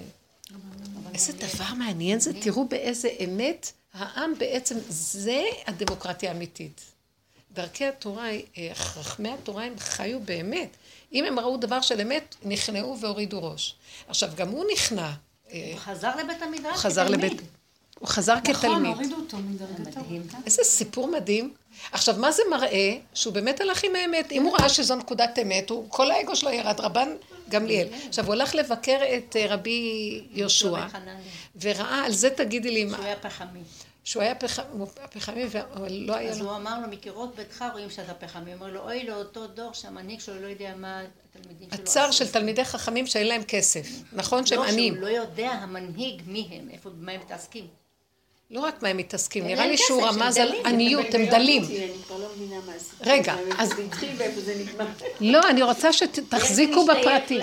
A: איזה דבר מעניין זה, תראו באיזה אמת העם בעצם, זה הדמוקרטיה האמיתית. דרכי התורה, אה, חכמי התורה הם חיו באמת. אם הם ראו דבר של אמת, נכנעו והורידו ראש. עכשיו, גם הוא נכנע. אה,
G: הוא חזר לבית המדרש
A: הוא חזר
G: כתלמיד.
A: לבית... הוא חזר
F: נכון,
A: כתלמיד.
F: הורידו אותו מדרגתו.
G: מדהים.
A: איזה סיפור מדהים. עכשיו, מה זה מראה? שהוא באמת הלך עם האמת. אם הוא ראה שזו נקודת אמת, הוא, כל האגו שלו ירד, רבן גמליאל. עכשיו, הוא הלך לבקר את אה, רבי יהושע, וראה, על זה תגידי לי, מה-
G: שהוא היה פחמי.
A: שהוא היה פחמי, אבל לא היה
G: אז
A: לו...
G: הוא אמר לו, מקירות ביתך רואים שאתה פחמי. הוא אומר לו, אוי לאותו דור שהמנהיג שלו לא יודע מה התלמידים שלו
A: הצער
G: עשו."
A: של תלמידי חכמים שאין להם כסף. נכון שהם
G: לא,
A: עניים.
G: שהוא לא יודע המנהיג מי הם, איפה, במה הם מתעסקים.
A: לא רק מה הם מתעסקים, נראה לי שהוא רמז על. עניות, הם דלים.
H: לא.
A: רגע, אז-. לא, אני רוצה שתחזיקו בפרטים.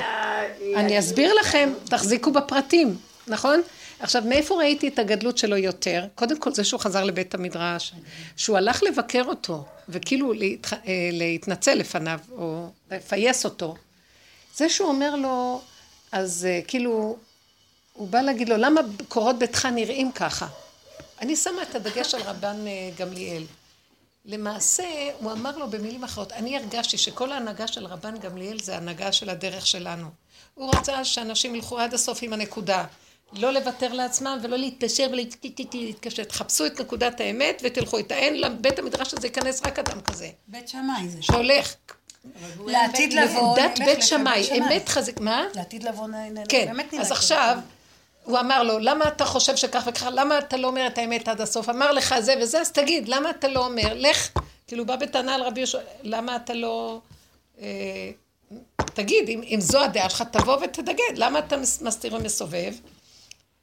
A: אני אסביר לכם, תחזיקו בפרטים, נכון? עכשיו, מאיפה ראיתי את הגדלות שלו יותר? קודם כל זה שהוא חזר לבית המדרש, שהוא הלך לבקר אותו, וכאילו להתח... אה, להתנצל לפניו, או לפייס אותו. זה שהוא אומר לו, אז אה, כאילו, הוא בא להגיד לו, למה קורות ביתך נראים ככה? אני שמה את הדגש על רבן אה, גמליאל. למעשה, הוא אמר לו במילים אחרות, אני הרגשתי שכל ההנהגה של רבן גמליאל זה הנהגה של הדרך שלנו. הוא רצה שאנשים ילכו עד הסוף עם הנקודה. לא לוותר לעצמם ולא להתפשר ולהתקשר. תחפשו את נקודת האמת ותלכו איתה. אין לבית המדרש הזה ייכנס רק אדם כזה.
F: בית שמאי זה.
A: שהולך.
F: לעתיד לבוא, נלך
A: בית שמאי, אמת חזק, מה?
F: לעתיד לבוא. נ-
A: כן, אז. עכשיו, הוא אמר לו, למה אתה חושב שכך וככה, למה אתה לא אומר את האמת עד הסוף? אמר לך זה וזה, אז תגיד, למה אתה לא אומר? לך, כאילו, בא בטענה על רבי יהושע, למה אתה לא... אה, תגיד, אם, אם זו הדעה שלך, תבוא ותתנגד, למה אתה מס- מסתיר ומסובב?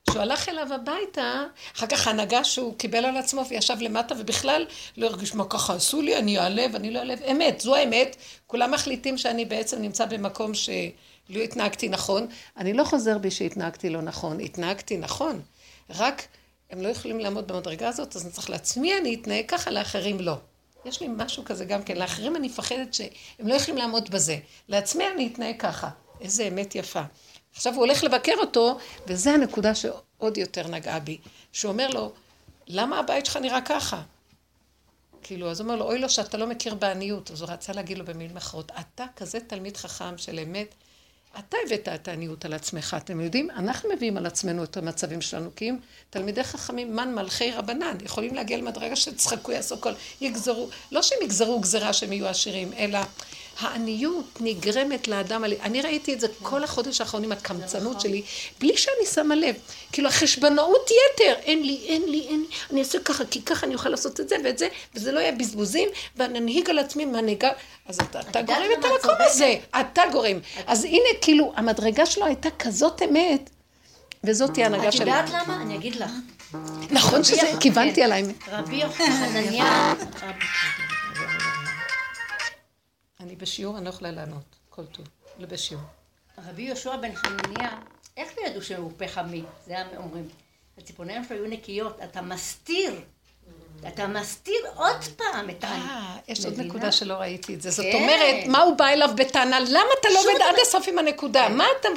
A: כשהוא הלך אליו הביתה, אחר כך ההנהגה שהוא קיבל על עצמו וישב למטה ובכלל לא הרגיש מה ככה עשו לי, אני אעלה ואני לא אעלה, אמת, זו האמת, כולם מחליטים שאני בעצם נמצא במקום שלא התנהגתי נכון, אני לא חוזר בי שהתנהגתי לא נכון, התנהגתי נכון, רק הם לא יכולים לעמוד במדרגה הזאת, אז אני צריך לעצמי אני אתנהג ככה, לאחרים לא. יש לי משהו כזה גם כן, לאחרים אני מפחדת שהם לא יכולים לעמוד בזה, לעצמי אני אתנהג ככה, איזה אמת יפה. עכשיו הוא הולך לבקר אותו, וזו הנקודה שעוד יותר נגעה בי. שהוא אומר לו, למה הבית שלך נראה ככה? כאילו, אז הוא אומר לו, אוי לו שאתה לא מכיר בעניות. אז הוא רצה להגיד לו במילים אחרות, אתה כזה תלמיד חכם של אמת, אתה הבאת את העניות על עצמך. אתם יודעים, אנחנו מביאים על עצמנו את המצבים שלנו, כי אם תלמידי חכמים, מן מלכי רבנן, יכולים להגיע למדרגה שצחקו, יעשו כל, יגזרו, לא שהם יגזרו גזרה שהם יהיו עשירים, אלא העניות נגרמת לאדם, אני ראיתי את זה כל החודש האחרון עם הקמצנות שלי, בלי שאני שמה לב. כאילו, החשבונאות יתר, אין לי, אין לי, אין לי, אני אעשה ככה, כי ככה אני אוכל לעשות את זה ואת זה, וזה לא יהיה בזבוזים, ואני אנהיג על עצמי מנהיגה, אז אתה, אתה גורם את
G: את
A: המקום? הזה, אתה גורם. אז הנה, כאילו, המדרגה שלו הייתה כזאת אמת, וזאת היא ההנהגה
G: את
A: שלו.
G: יודעת למה? אני אגיד לך.
A: נכון שזה,
G: רבי-
A: כיוונתי
G: כן.
A: עליי.
G: רבי חנניה,
A: אני בשיעור, אני לא יכולה לענות, כל טוב. לא בשיעור.
G: רבי יהושע בן חנניה, איך לא ידעו שהוא פחמי? זה היה אומרים. הציפורניים שלו היו נקיות, אתה מסתיר. אתה מסתיר עוד פעם את ה...
A: אה, יש עוד? נקודה שלא ראיתי את זה. זאת
G: כן.
A: אומרת, מה הוא בא אליו בטענה? למה אתה לא עובד עד הסוף עם הנקודה? מה אתה...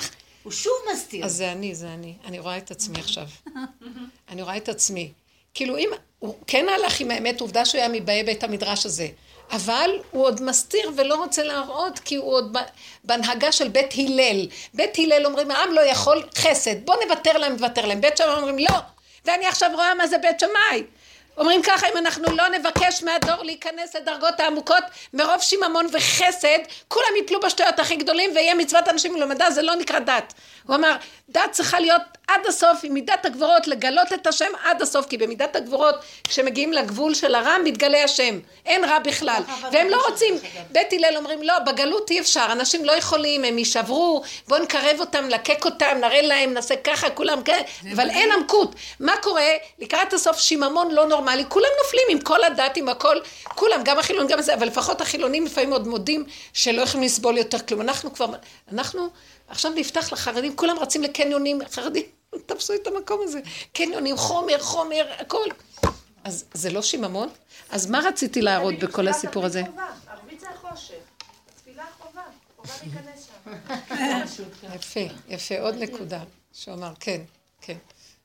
G: הוא שוב מסתיר.
A: אז זה אני, זה אני. אני רואה את עצמי עכשיו. אני רואה את עצמי. כאילו, אם... הוא כן הלך עם האמת, עובדה שהוא היה מבאי בית המדרש הזה. אבל הוא עוד מסתיר ולא רוצה להראות, כי הוא עוד בהנהגה של בית הלל. בית הלל אומרים, העם לא יכול חסד, בוא נוותר להם, נוותר להם. בית שמאי אומרים, לא. ואני עכשיו רואה מה זה בית שמאי. אומרים ככה, אם אנחנו לא נבקש מהדור להיכנס לדרגות העמוקות מרוב שיממון וחסד, כולם יפלו בשטויות הכי גדולים ויהיה מצוות אנשים ולמדע, זה לא נקרא דת. הוא אמר, דת צריכה להיות עד הסוף, עם מידת הגבורות, לגלות את השם עד הסוף, כי במידת הגבורות, כשמגיעים לגבול של הרע, מתגלה השם. אין רע בכלל. והם לא רוצים, בית הלל אומרים, לא, בגלות אי אפשר, אנשים לא יכולים, הם יישברו, בואו נקרב אותם, לקק אותם, נראה להם, נעשה ככה, כולם כן, אבל אין עמקות. מה קורה? לקראת הסוף שיממון לא נורמלי, כולם נופלים עם כל הדת, עם הכל, כולם, גם החילונים, גם זה, אבל לפחות החילונים לפעמים עוד מודים שלא יכולים לסבול יותר כלום. אנחנו כבר, אנחנו עכשיו נפתח לחרדים, כולם רצים לקניונים, חרדים, תפסו את המקום הזה, קניונים, חומר, חומר, הכל. אז זה לא שיממון? אז מה רציתי להראות בכל הסיפור הזה?
D: ערבית זה החושך. תפילה חובה. חובה להיכנס שם.
A: יפה, יפה, עוד נקודה שהוא אמר, כן, כן.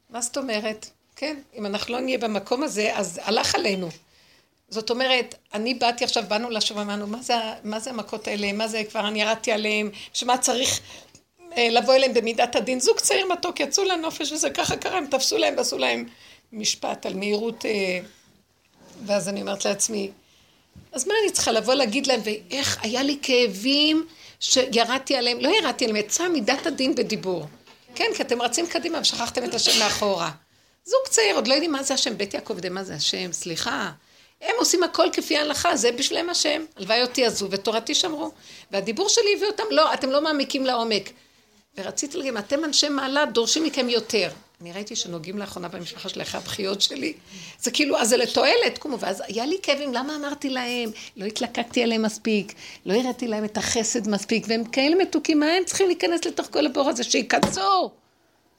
A: מה זאת אומרת? כן, אם אנחנו לא נהיה במקום הזה, אז הלך עלינו. זאת אומרת, אני באתי עכשיו, באנו לשם, אמרנו, מה זה, מה זה המכות האלה, מה זה כבר אני ירדתי עליהם, שמה צריך לבוא אליהם במידת הדין. זוג צעיר מתוק, יצאו לנופש וזה ככה קרה, הם תפסו להם ועשו להם משפט על מהירות. אה, ואז אני אומרת לעצמי, אז מה אני צריכה לבוא להגיד להם, ואיך היה לי כאבים שירדתי עליהם, לא ירדתי עליהם, יצא מידת הדין בדיבור. כן, כי אתם רצים קדימה ושכחתם את השם מאחורה. זוג צעיר, עוד לא יודעים מה זה השם, בית יעקב יודע מה זה השם, סליחה. הם עושים הכל כפי ההלכה, זה בשבילם השם. הלוואי אותי עזו ותורתי שמרו. והדיבור שלי הביא אותם, לא, אתם לא מעמיקים לעומק. ורציתי להגיד, אתם אנשי מעלה, דורשים מכם יותר. אני ראיתי שנוגעים לאחרונה במשפחה של אחרי הבכיות שלי. זה כאילו, אז זה לתועלת, קומו, ואז היה לי כאבים, למה אמרתי להם? לא התלקקתי עליהם מספיק, לא הראיתי להם את החסד מספיק, והם כאלה מתוקים, מה הם צריכים להיכנס לתוך כל הבור הזה? שייכנסו!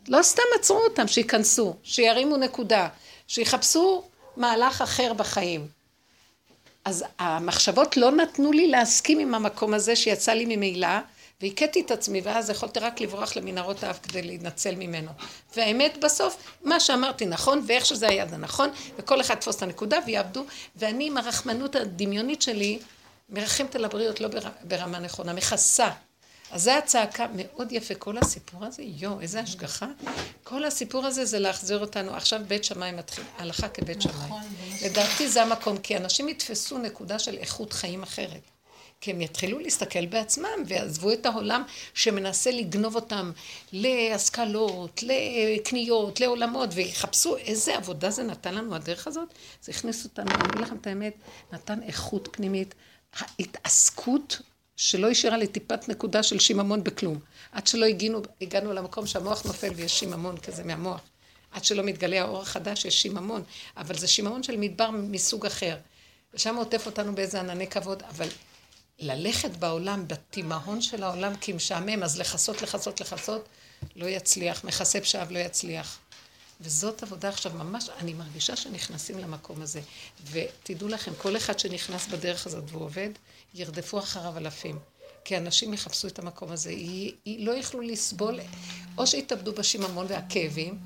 A: לא סתם עצרו אותם, שייכנסו, שירימו נקודה, שיחפשו מהלך אחר בחיים. אז המחשבות לא נתנו לי להסכים עם המקום הזה שיצא לי ממילא, והכיתי את עצמי, ואז יכולתי רק לברוח למנהרות האף כדי להינצל ממנו. והאמת בסוף, מה שאמרתי נכון, ואיך שזה היה זה נכון, וכל אחד תפוס את הנקודה ויעבדו, ואני עם הרחמנות הדמיונית שלי, מרחמת על הבריות לא ברמה נכונה, מכסה. אז זו הצעקה מאוד יפה, כל הסיפור הזה, יואו, איזה השגחה. כל הסיפור הזה זה להחזיר אותנו, עכשיו בית שמאי מתחיל, הלכה כבית שמאי. נכון, לדעתי זה המקום, כי אנשים יתפסו נקודה של איכות חיים אחרת. כי הם יתחילו להסתכל בעצמם ויעזבו את העולם שמנסה לגנוב אותם להשכלות, לקניות, לעולמות, ויחפשו איזה עבודה זה נתן לנו הדרך הזאת. זה הכניס אותנו, אני אגיד לכם את האמת, נתן איכות פנימית. ההתעסקות שלא השאירה לי טיפת נקודה של שיממון בכלום. עד שלא הגינו, הגענו למקום שהמוח נופל ויש שיממון כזה מהמוח. עד שלא מתגלה האור החדש יש שיממון, אבל זה שיממון של מדבר מסוג אחר. ושם עוטף אותנו באיזה ענני כבוד, אבל ללכת בעולם, בתימהון של העולם כי משעמם, אז לכסות, לכסות, לכסות, לא יצליח, מכסה פשעיו לא יצליח. וזאת עבודה עכשיו, ממש, אני מרגישה שנכנסים למקום הזה. ותדעו לכם, כל אחד שנכנס בדרך הזאת והוא עובד, ירדפו אחריו אלפים. כי אנשים יחפשו את המקום הזה, היא, היא לא יכלו לסבול, או שיתאבדו בשיממון והכאבים,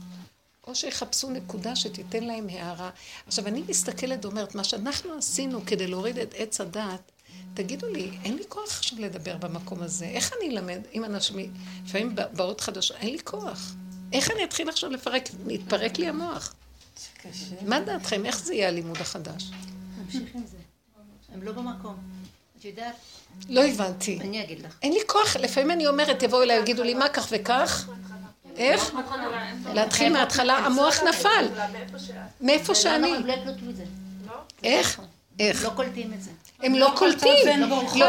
A: או שיחפשו נקודה שתיתן להם הערה. עכשיו, אני מסתכלת ואומרת, מה שאנחנו עשינו כדי להוריד את עץ הדעת, תגידו לי, אין לי כוח עכשיו לדבר במקום הזה. איך אני אלמד אם אנשים, לפעמים באות חדשות, אין לי כוח. איך אני אתחיל עכשיו לפרק, מתפרק לי המוח. מה דעתכם, איך זה יהיה הלימוד החדש?
G: נמשיך עם זה. הם לא במקום. את יודעת...
A: לא הבנתי.
G: אני אגיד לך.
A: אין לי כוח, לפעמים אני אומרת, יבואו אליי, יגידו לי, מה כך וכך? איך? להתחיל מההתחלה, המוח נפל. מאיפה שאני.
G: לא?
A: איך? איך?
G: לא קולטים את זה.
A: הם לא קולטים.
F: לא,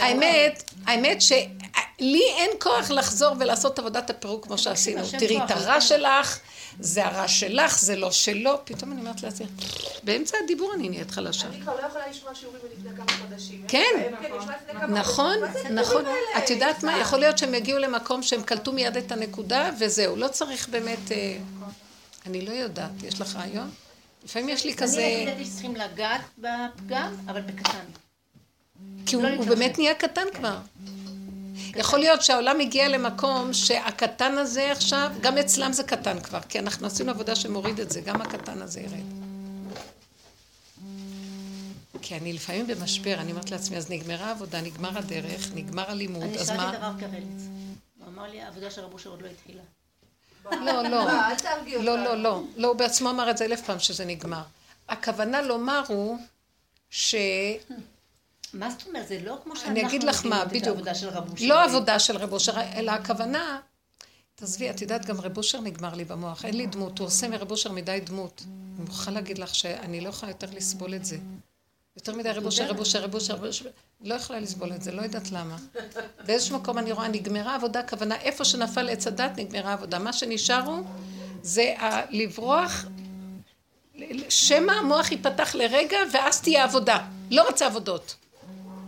A: האמת, האמת שלי אין כוח לחזור ולעשות עבודת הפירוק כמו שעשינו. תראי את הרע שלך, זה הרע שלך, זה לא שלו. פתאום אני אומרת לעצמי, באמצע הדיבור אני נהיית חלשה.
D: אני כבר לא יכולה לשמוע שיעורים מלפני כמה חודשים.
A: כן, נכון, נכון. את יודעת מה? יכול להיות שהם יגיעו למקום שהם קלטו מיד את הנקודה, וזהו. לא צריך באמת... אה, אני לא יודעת. יש לך רעיון? לפעמים יש לי כזה...
G: אני לפי דעתי שצריכים לגעת בפגם, אבל בקטן.
A: כי הוא, הוא באמת נהיה קטן כבר. יכול להיות שהעולם הגיע למקום שהקטן הזה עכשיו, גם אצלם זה קטן כבר, כי אנחנו עשינו עבודה שמוריד את זה, גם הקטן הזה ירד. כי אני לפעמים במשבר, אני אומרת לעצמי, אז נגמרה העבודה, נגמר הדרך, נגמר הלימוד, אז מה?
G: אני שאלתי הרב קרליץ. הוא אמר לי, העבודה של רבו שעוד לא התחילה.
A: לא, לא, לא, לא, לא, לא, הוא בעצמו אמר את זה אלף פעם שזה נגמר. הכוונה לומר הוא ש...
G: מה זאת אומרת? זה לא כמו שאנחנו
A: אני אגיד לך מה, בדיוק.
G: העבודה של רב אושר.
A: לא עבודה של רב אושר, אלא הכוונה... תעזבי, את יודעת, גם רב אושר נגמר לי במוח, אין לי דמות, הוא עושה מרב אושר מדי דמות. אני מוכרחה להגיד לך שאני לא יכולה יותר לסבול את זה. יותר מדי רב אושר, רב אושר, רב אושר, רב אושר, לא יכולה לסבול את זה, לא יודעת למה. באיזשהו מקום אני רואה, נגמרה עבודה, כוונה, איפה שנפל עץ הדת, נגמרה עבודה. מה שנשאר הוא, זה לברוח, שמא המוח ייפתח לרגע, ואז תהיה עבודה. לא רוצה עבודות.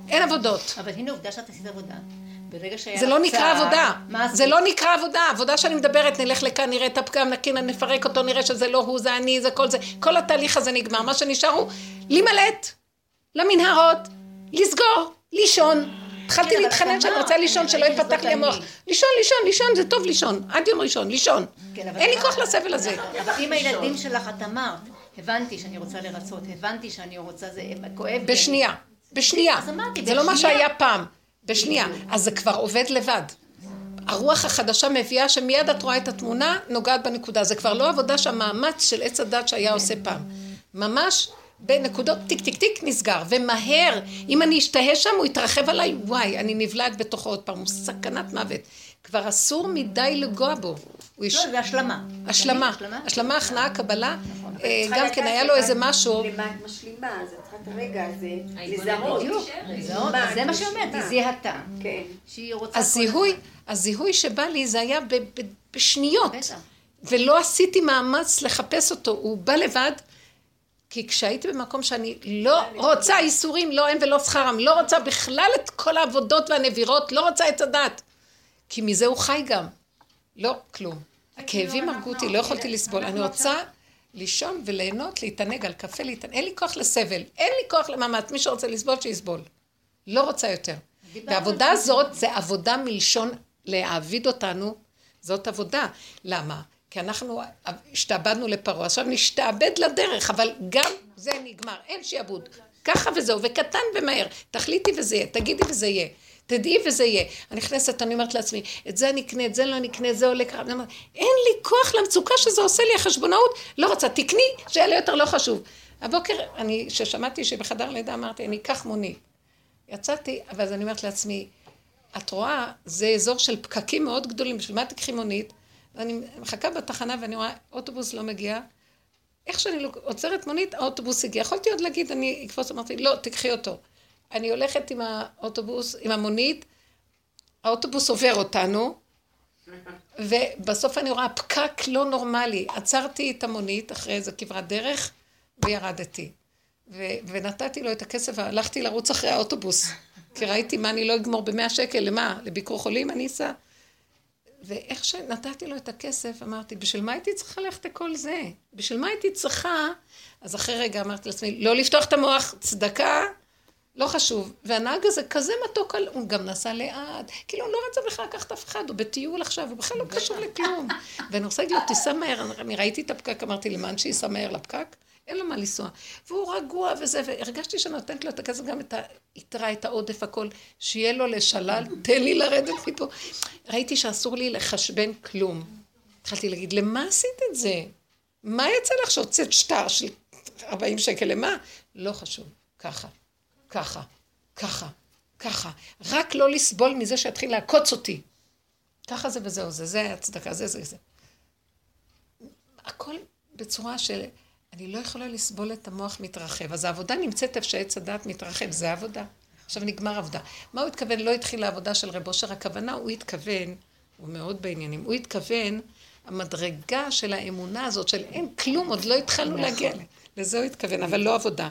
A: אין עבודות.
G: אבל הנה עובדה שאת עשית עבודה. ברגע שהיה
A: זה לא נקרא עבודה. זה לא נקרא עבודה. עבודה שאני מדברת, נלך לכאן, נראה את הפגם, נקין, נפרק אותו, נראה שזה לא הוא, זה אני, זה כל זה. כל התהליך הזה נגמר. מה שנשאר הוא להימלט למנהרות, לסגור, לישון. התחלתי
G: כן, אבל
A: להתחנן שאני רוצה לישון, שלא
G: שזאת
A: לי המוח. לישון, לישון, לישון, זה טוב לישון. עד יום ראשון, לישון.
G: כן,
A: אין לי כוח לסבל הזה.
G: אם הילדים שלך, את אמרת, הבנתי שאני רוצה לרצות, הבנתי שאני רוצה, זה כואב.
A: בשנייה, בשנייה. זה לא מה. שהיה פעם. בשנייה. אז זה כבר עובד לבד. הרוח החדשה מביאה שמיד את רואה את התמונה, נוגעת בנקודה. זה כבר לא עבודה שהמאמץ של עץ הדת שהיה עושה פעם. ממש בנקודות טיק טיק טיק נסגר. ומהר, אם אני אשתהה שם, הוא יתרחב עליי, וואי, אני נבלעת בתוכו עוד פעם, הוא סכנת מוות. כבר אסור מדי לגוע בו. הוא יש...
G: לא, זה השלמה.
A: השלמה,
G: השלמה?
A: השלמה, הכנעה, קבלה. אה,
H: צריכה
A: גם כן היה לו איזה משהו,
H: למה את משלימה, אז את צריכה את הרגע הזה לזהות.
G: בדיוק, לזהות, זה מה שאומרת. היא זיהתה.
H: כן.
G: שהיא רוצה...
A: הזיהוי. הזיהוי שבא לי זה היה בשניות.
G: בטח.
A: ולא עשיתי מאמץ לחפש אותו, הוא בא לבד. כי כשהייתי במקום שאני לא רוצה איסורים, לא הם ולא שכרם, לא רוצה בכלל את כל העבודות והנבירות, לא רוצה את הדת. כי מזה הוא חי גם. לא, כלום. הכאבים הרגו אותי, לא יכולתי לסבול. אני רוצה לישון וליהנות, להתענג על קפה, להתענג. אין לי כוח לסבל, אין לי כוח למאמץ. מי שרוצה לסבול, שיסבול. לא רוצה יותר. והעבודה הזאת זה עבודה מלשון להעביד אותנו, זאת עבודה. למה? כי אנחנו השתעבדנו לפרעה, עכשיו נשתעבד לדרך, אבל גם זה נגמר, אין שעבוד. ככה וזהו, וקטן ומהר. תחליטי וזה יהיה, תגידי וזה יהיה. תדעי וזה יהיה. אני נכנסת, אני אומרת לעצמי, את זה אני אקנה, את זה לא אני אקנה, זה עולה ככה. אין לי כוח למצוקה שזה עושה לי החשבונאות, לא רוצה, תקני, שיהיה לי יותר לא חשוב. הבוקר, אני, כששמעתי שבחדר לידה אמרתי, אני אקח מונית. יצאתי, אבל אני אומרת לעצמי, את רואה, זה אזור של פקקים מאוד גדולים, בשביל מה תקחי מונית? ואני מחכה בתחנה ואני רואה, אוטובוס לא מגיע. איך שאני עוצרת מונית, האוטובוס הגיע. יכולתי עוד להגיד, אני אקפוץ, אמרתי, לא, תקחי אותו. אני הולכת עם האוטובוס, עם המונית, האוטובוס עובר אותנו, ובסוף אני רואה פקק לא נורמלי. עצרתי את המונית אחרי איזה כברת דרך, וירדתי. ו- ונתתי לו את הכסף והלכתי לרוץ אחרי האוטובוס. כי ראיתי מה אני לא אגמור במאה שקל, למה? לביקור חולים אני אסע? ואיך שנתתי לו את הכסף, אמרתי, בשביל מה הייתי צריכה ללכת לכל זה? בשביל מה הייתי צריכה? אז אחרי רגע אמרתי לעצמי, לא לפתוח את המוח, צדקה, לא חשוב. והנהג הזה כזה מתוק, על- הוא גם נסע לאט, כאילו הוא לא רצה בכלל לקחת אף אחד, הוא בטיול עכשיו, הוא בכלל לא קשור לכלום. ואני רוצה להגיד לו, תיסע מהר, אני ראיתי את הפקק, אמרתי, למען שייסע מהר לפקק, אין לו מה לנסוע. והוא רגוע וזה, והרגשתי שאני נותנת לו את הכסף, גם את היתרה, את העודף, הכל, שיהיה לו לשלל, תן לי לרדת מפה. ראיתי שאסור לי לחשבן כלום. התחלתי להגיד, למה עשית את זה? מה יצא לך שהוצאת שטר של 40 שקל, למה? לא חשוב, ככה, ככה, ככה, ככה. רק לא לסבול מזה שיתחיל לעקוץ אותי. ככה זה וזהו, זה, זה הצדקה, זה, זה, זה. הכל בצורה של... אני לא יכולה לסבול את המוח מתרחב. אז העבודה נמצאת איפה שעץ הדעת מתרחב, זה העבודה. עכשיו נגמר עבודה. מה הוא התכוון? לא התחילה העבודה של רב אושר, הכוונה, הוא התכוון, הוא מאוד בעניינים, הוא התכוון, המדרגה של האמונה הזאת, של אין כלום, עוד לא התחלנו להגיע. ל- לזה הוא התכוון, אבל לא עבודה.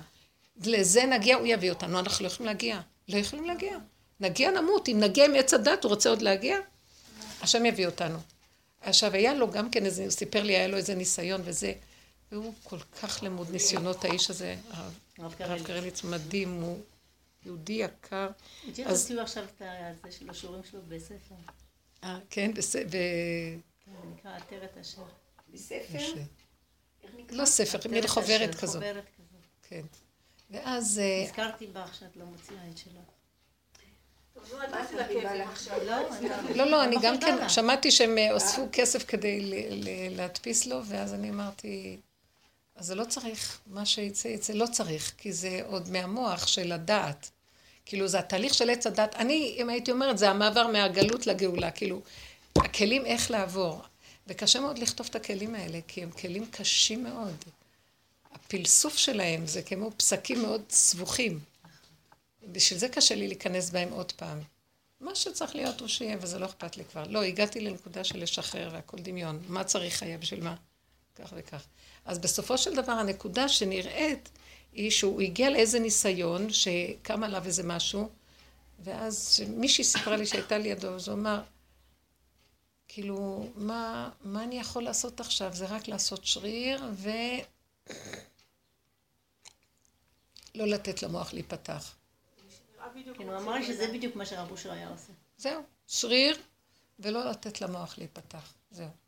A: לזה נגיע, הוא יביא אותנו, אנחנו לא יכולים להגיע. לא יכולים להגיע. נגיע נמות, אם נגיע עם עץ הדת, הוא רוצה עוד להגיע? השם יביא אותנו. עכשיו, היה לו גם כן איזה, הוא סיפר לי, היה לו איזה ניסיון וזה, והוא כל כך למוד ניסיונות, האיש הזה, הרב קרליץ מדהים, הוא יהודי יקר. אז-
G: הוציאו עכשיו את זה של השיעורים שלו בספר.
A: אה, כן, בס... ב...
G: זה נקרא עטרת אשר.
H: בספר?
A: לא ספר, מין חוברת כזאת.
G: חוברת כזאת.
A: כן. ואז... אה,
G: נזכרתי בך שאת לא מוציאה את שלך.
H: עכשיו?
G: לא, אני-
A: לא, לא, אני גם כן. שמעתי שהם אה, אספו כסף כדי להדפיס לו, ואז אני אמרתי, אז זה לא צריך, מה שיצא יצא לא צריך, כי זה עוד מהמוח של הדעת. כאילו זה התהליך של עץ הדת. אני, אם הייתי אומרת, זה המעבר מהגלות לגאולה. כאילו, הכלים איך לעבור. וקשה מאוד לכתוב את הכלים האלה, כי הם כלים קשים מאוד. הפלסוף שלהם זה כמו פסקים מאוד סבוכים. בשביל זה קשה לי להיכנס בהם עוד פעם. מה שצריך להיות הוא שיהיה, וזה לא אכפת לי כבר. לא, הגעתי לנקודה של לשחרר והכל דמיון. מה צריך היה בשביל מה? כך וכך. אז בסופו של דבר הנקודה שנראית היא שהוא הגיע לאיזה ניסיון שקם עליו איזה משהו, ואז מישהי סיפרה לי שהייתה לידו, אז הוא אמר, כאילו, מה, מה אני יכול לעשות עכשיו? זה רק לעשות שריר ו... לא לתת למוח להיפתח.
G: כן, הוא אמר לי שזה בדיוק מה שרב אושר היה עושה.
A: זהו, שריר ולא לתת למוח להיפתח. זהו.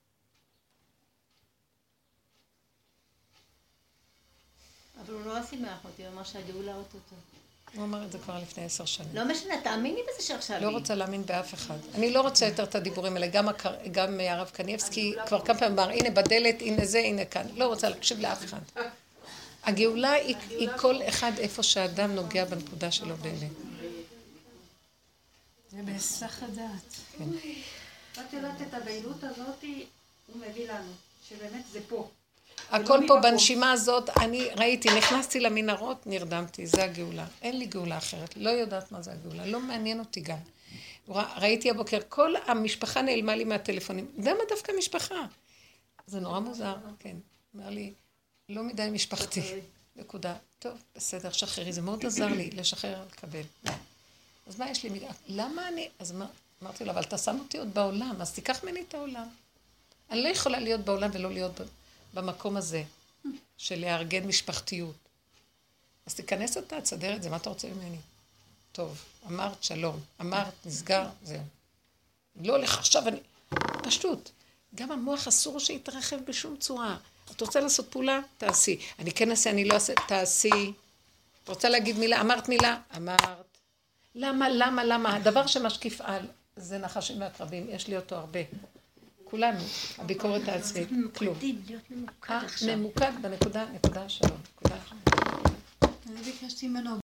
G: אבל הוא נורא שימח אותי, הוא אמר שהגאולה אוטוטו.
A: הוא אמר את זה כבר לפני עשר שנים.
G: לא משנה, תאמיני בזה שעכשיו
A: לא. רוצה להאמין באף אחד. אני לא רוצה יותר את הדיבורים האלה. גם, הרב קניבסקי כבר כמה פעמים אמר, הנה בדלת, הנה זה, הנה כאן. לא רוצה להקשיב לאף אחד. הגאולה היא, כל אחד איפה שאדם נוגע בנקודה שלו באמת.
F: זה בהיסח הדעת.
A: כן.
B: את יודעת את הבהילות הזאת, הוא מביא לנו, שבאמת זה פה.
A: הכל פה. בנשימה הזאת, אני ראיתי, נכנסתי למנהרות, נרדמתי, זה הגאולה. אין לי גאולה אחרת, לא יודעת מה זה הגאולה, לא מעניין אותי גם. ראיתי הבוקר, כל המשפחה נעלמה לי מהטלפונים. למה דווקא משפחה? זה נורא מוזר, כן. אמר לי, לא מדי משפחתי. נקודה. טוב, בסדר, שחררי. זה מאוד עזר לי לשחרר, לקבל. אז מה יש לי? למה אני... אז אמרתי לו, אבל אתה שם אותי עוד בעולם, אז תיקח ממני את העולם. אני לא יכולה להיות בעולם ולא להיות ב- במקום הזה של לארגן משפחתיות. אז תיכנס אתה, תסדר את זה, מה אתה רוצה ממני? טוב, אמרת שלום, אמרת, נסגר, זהו. לא הולך עכשיו, אני... פשוט. גם המוח אסור שיתרחב בשום צורה. את רוצה לעשות פעולה? תעשי. אני כן אעשה, אני לא אעשה, תעשי. את רוצה להגיד מילה? אמרת מילה? אמרת. למה, למה, למה? הדבר שמשקיף על זה נחשים ועקרבים, יש לי אותו הרבה. כולנו, הביקורת העצמית, כלום.
G: ממוקד
A: אה. ממוקד בנקודה, נקודה שלום. נקודה.
F: ממנו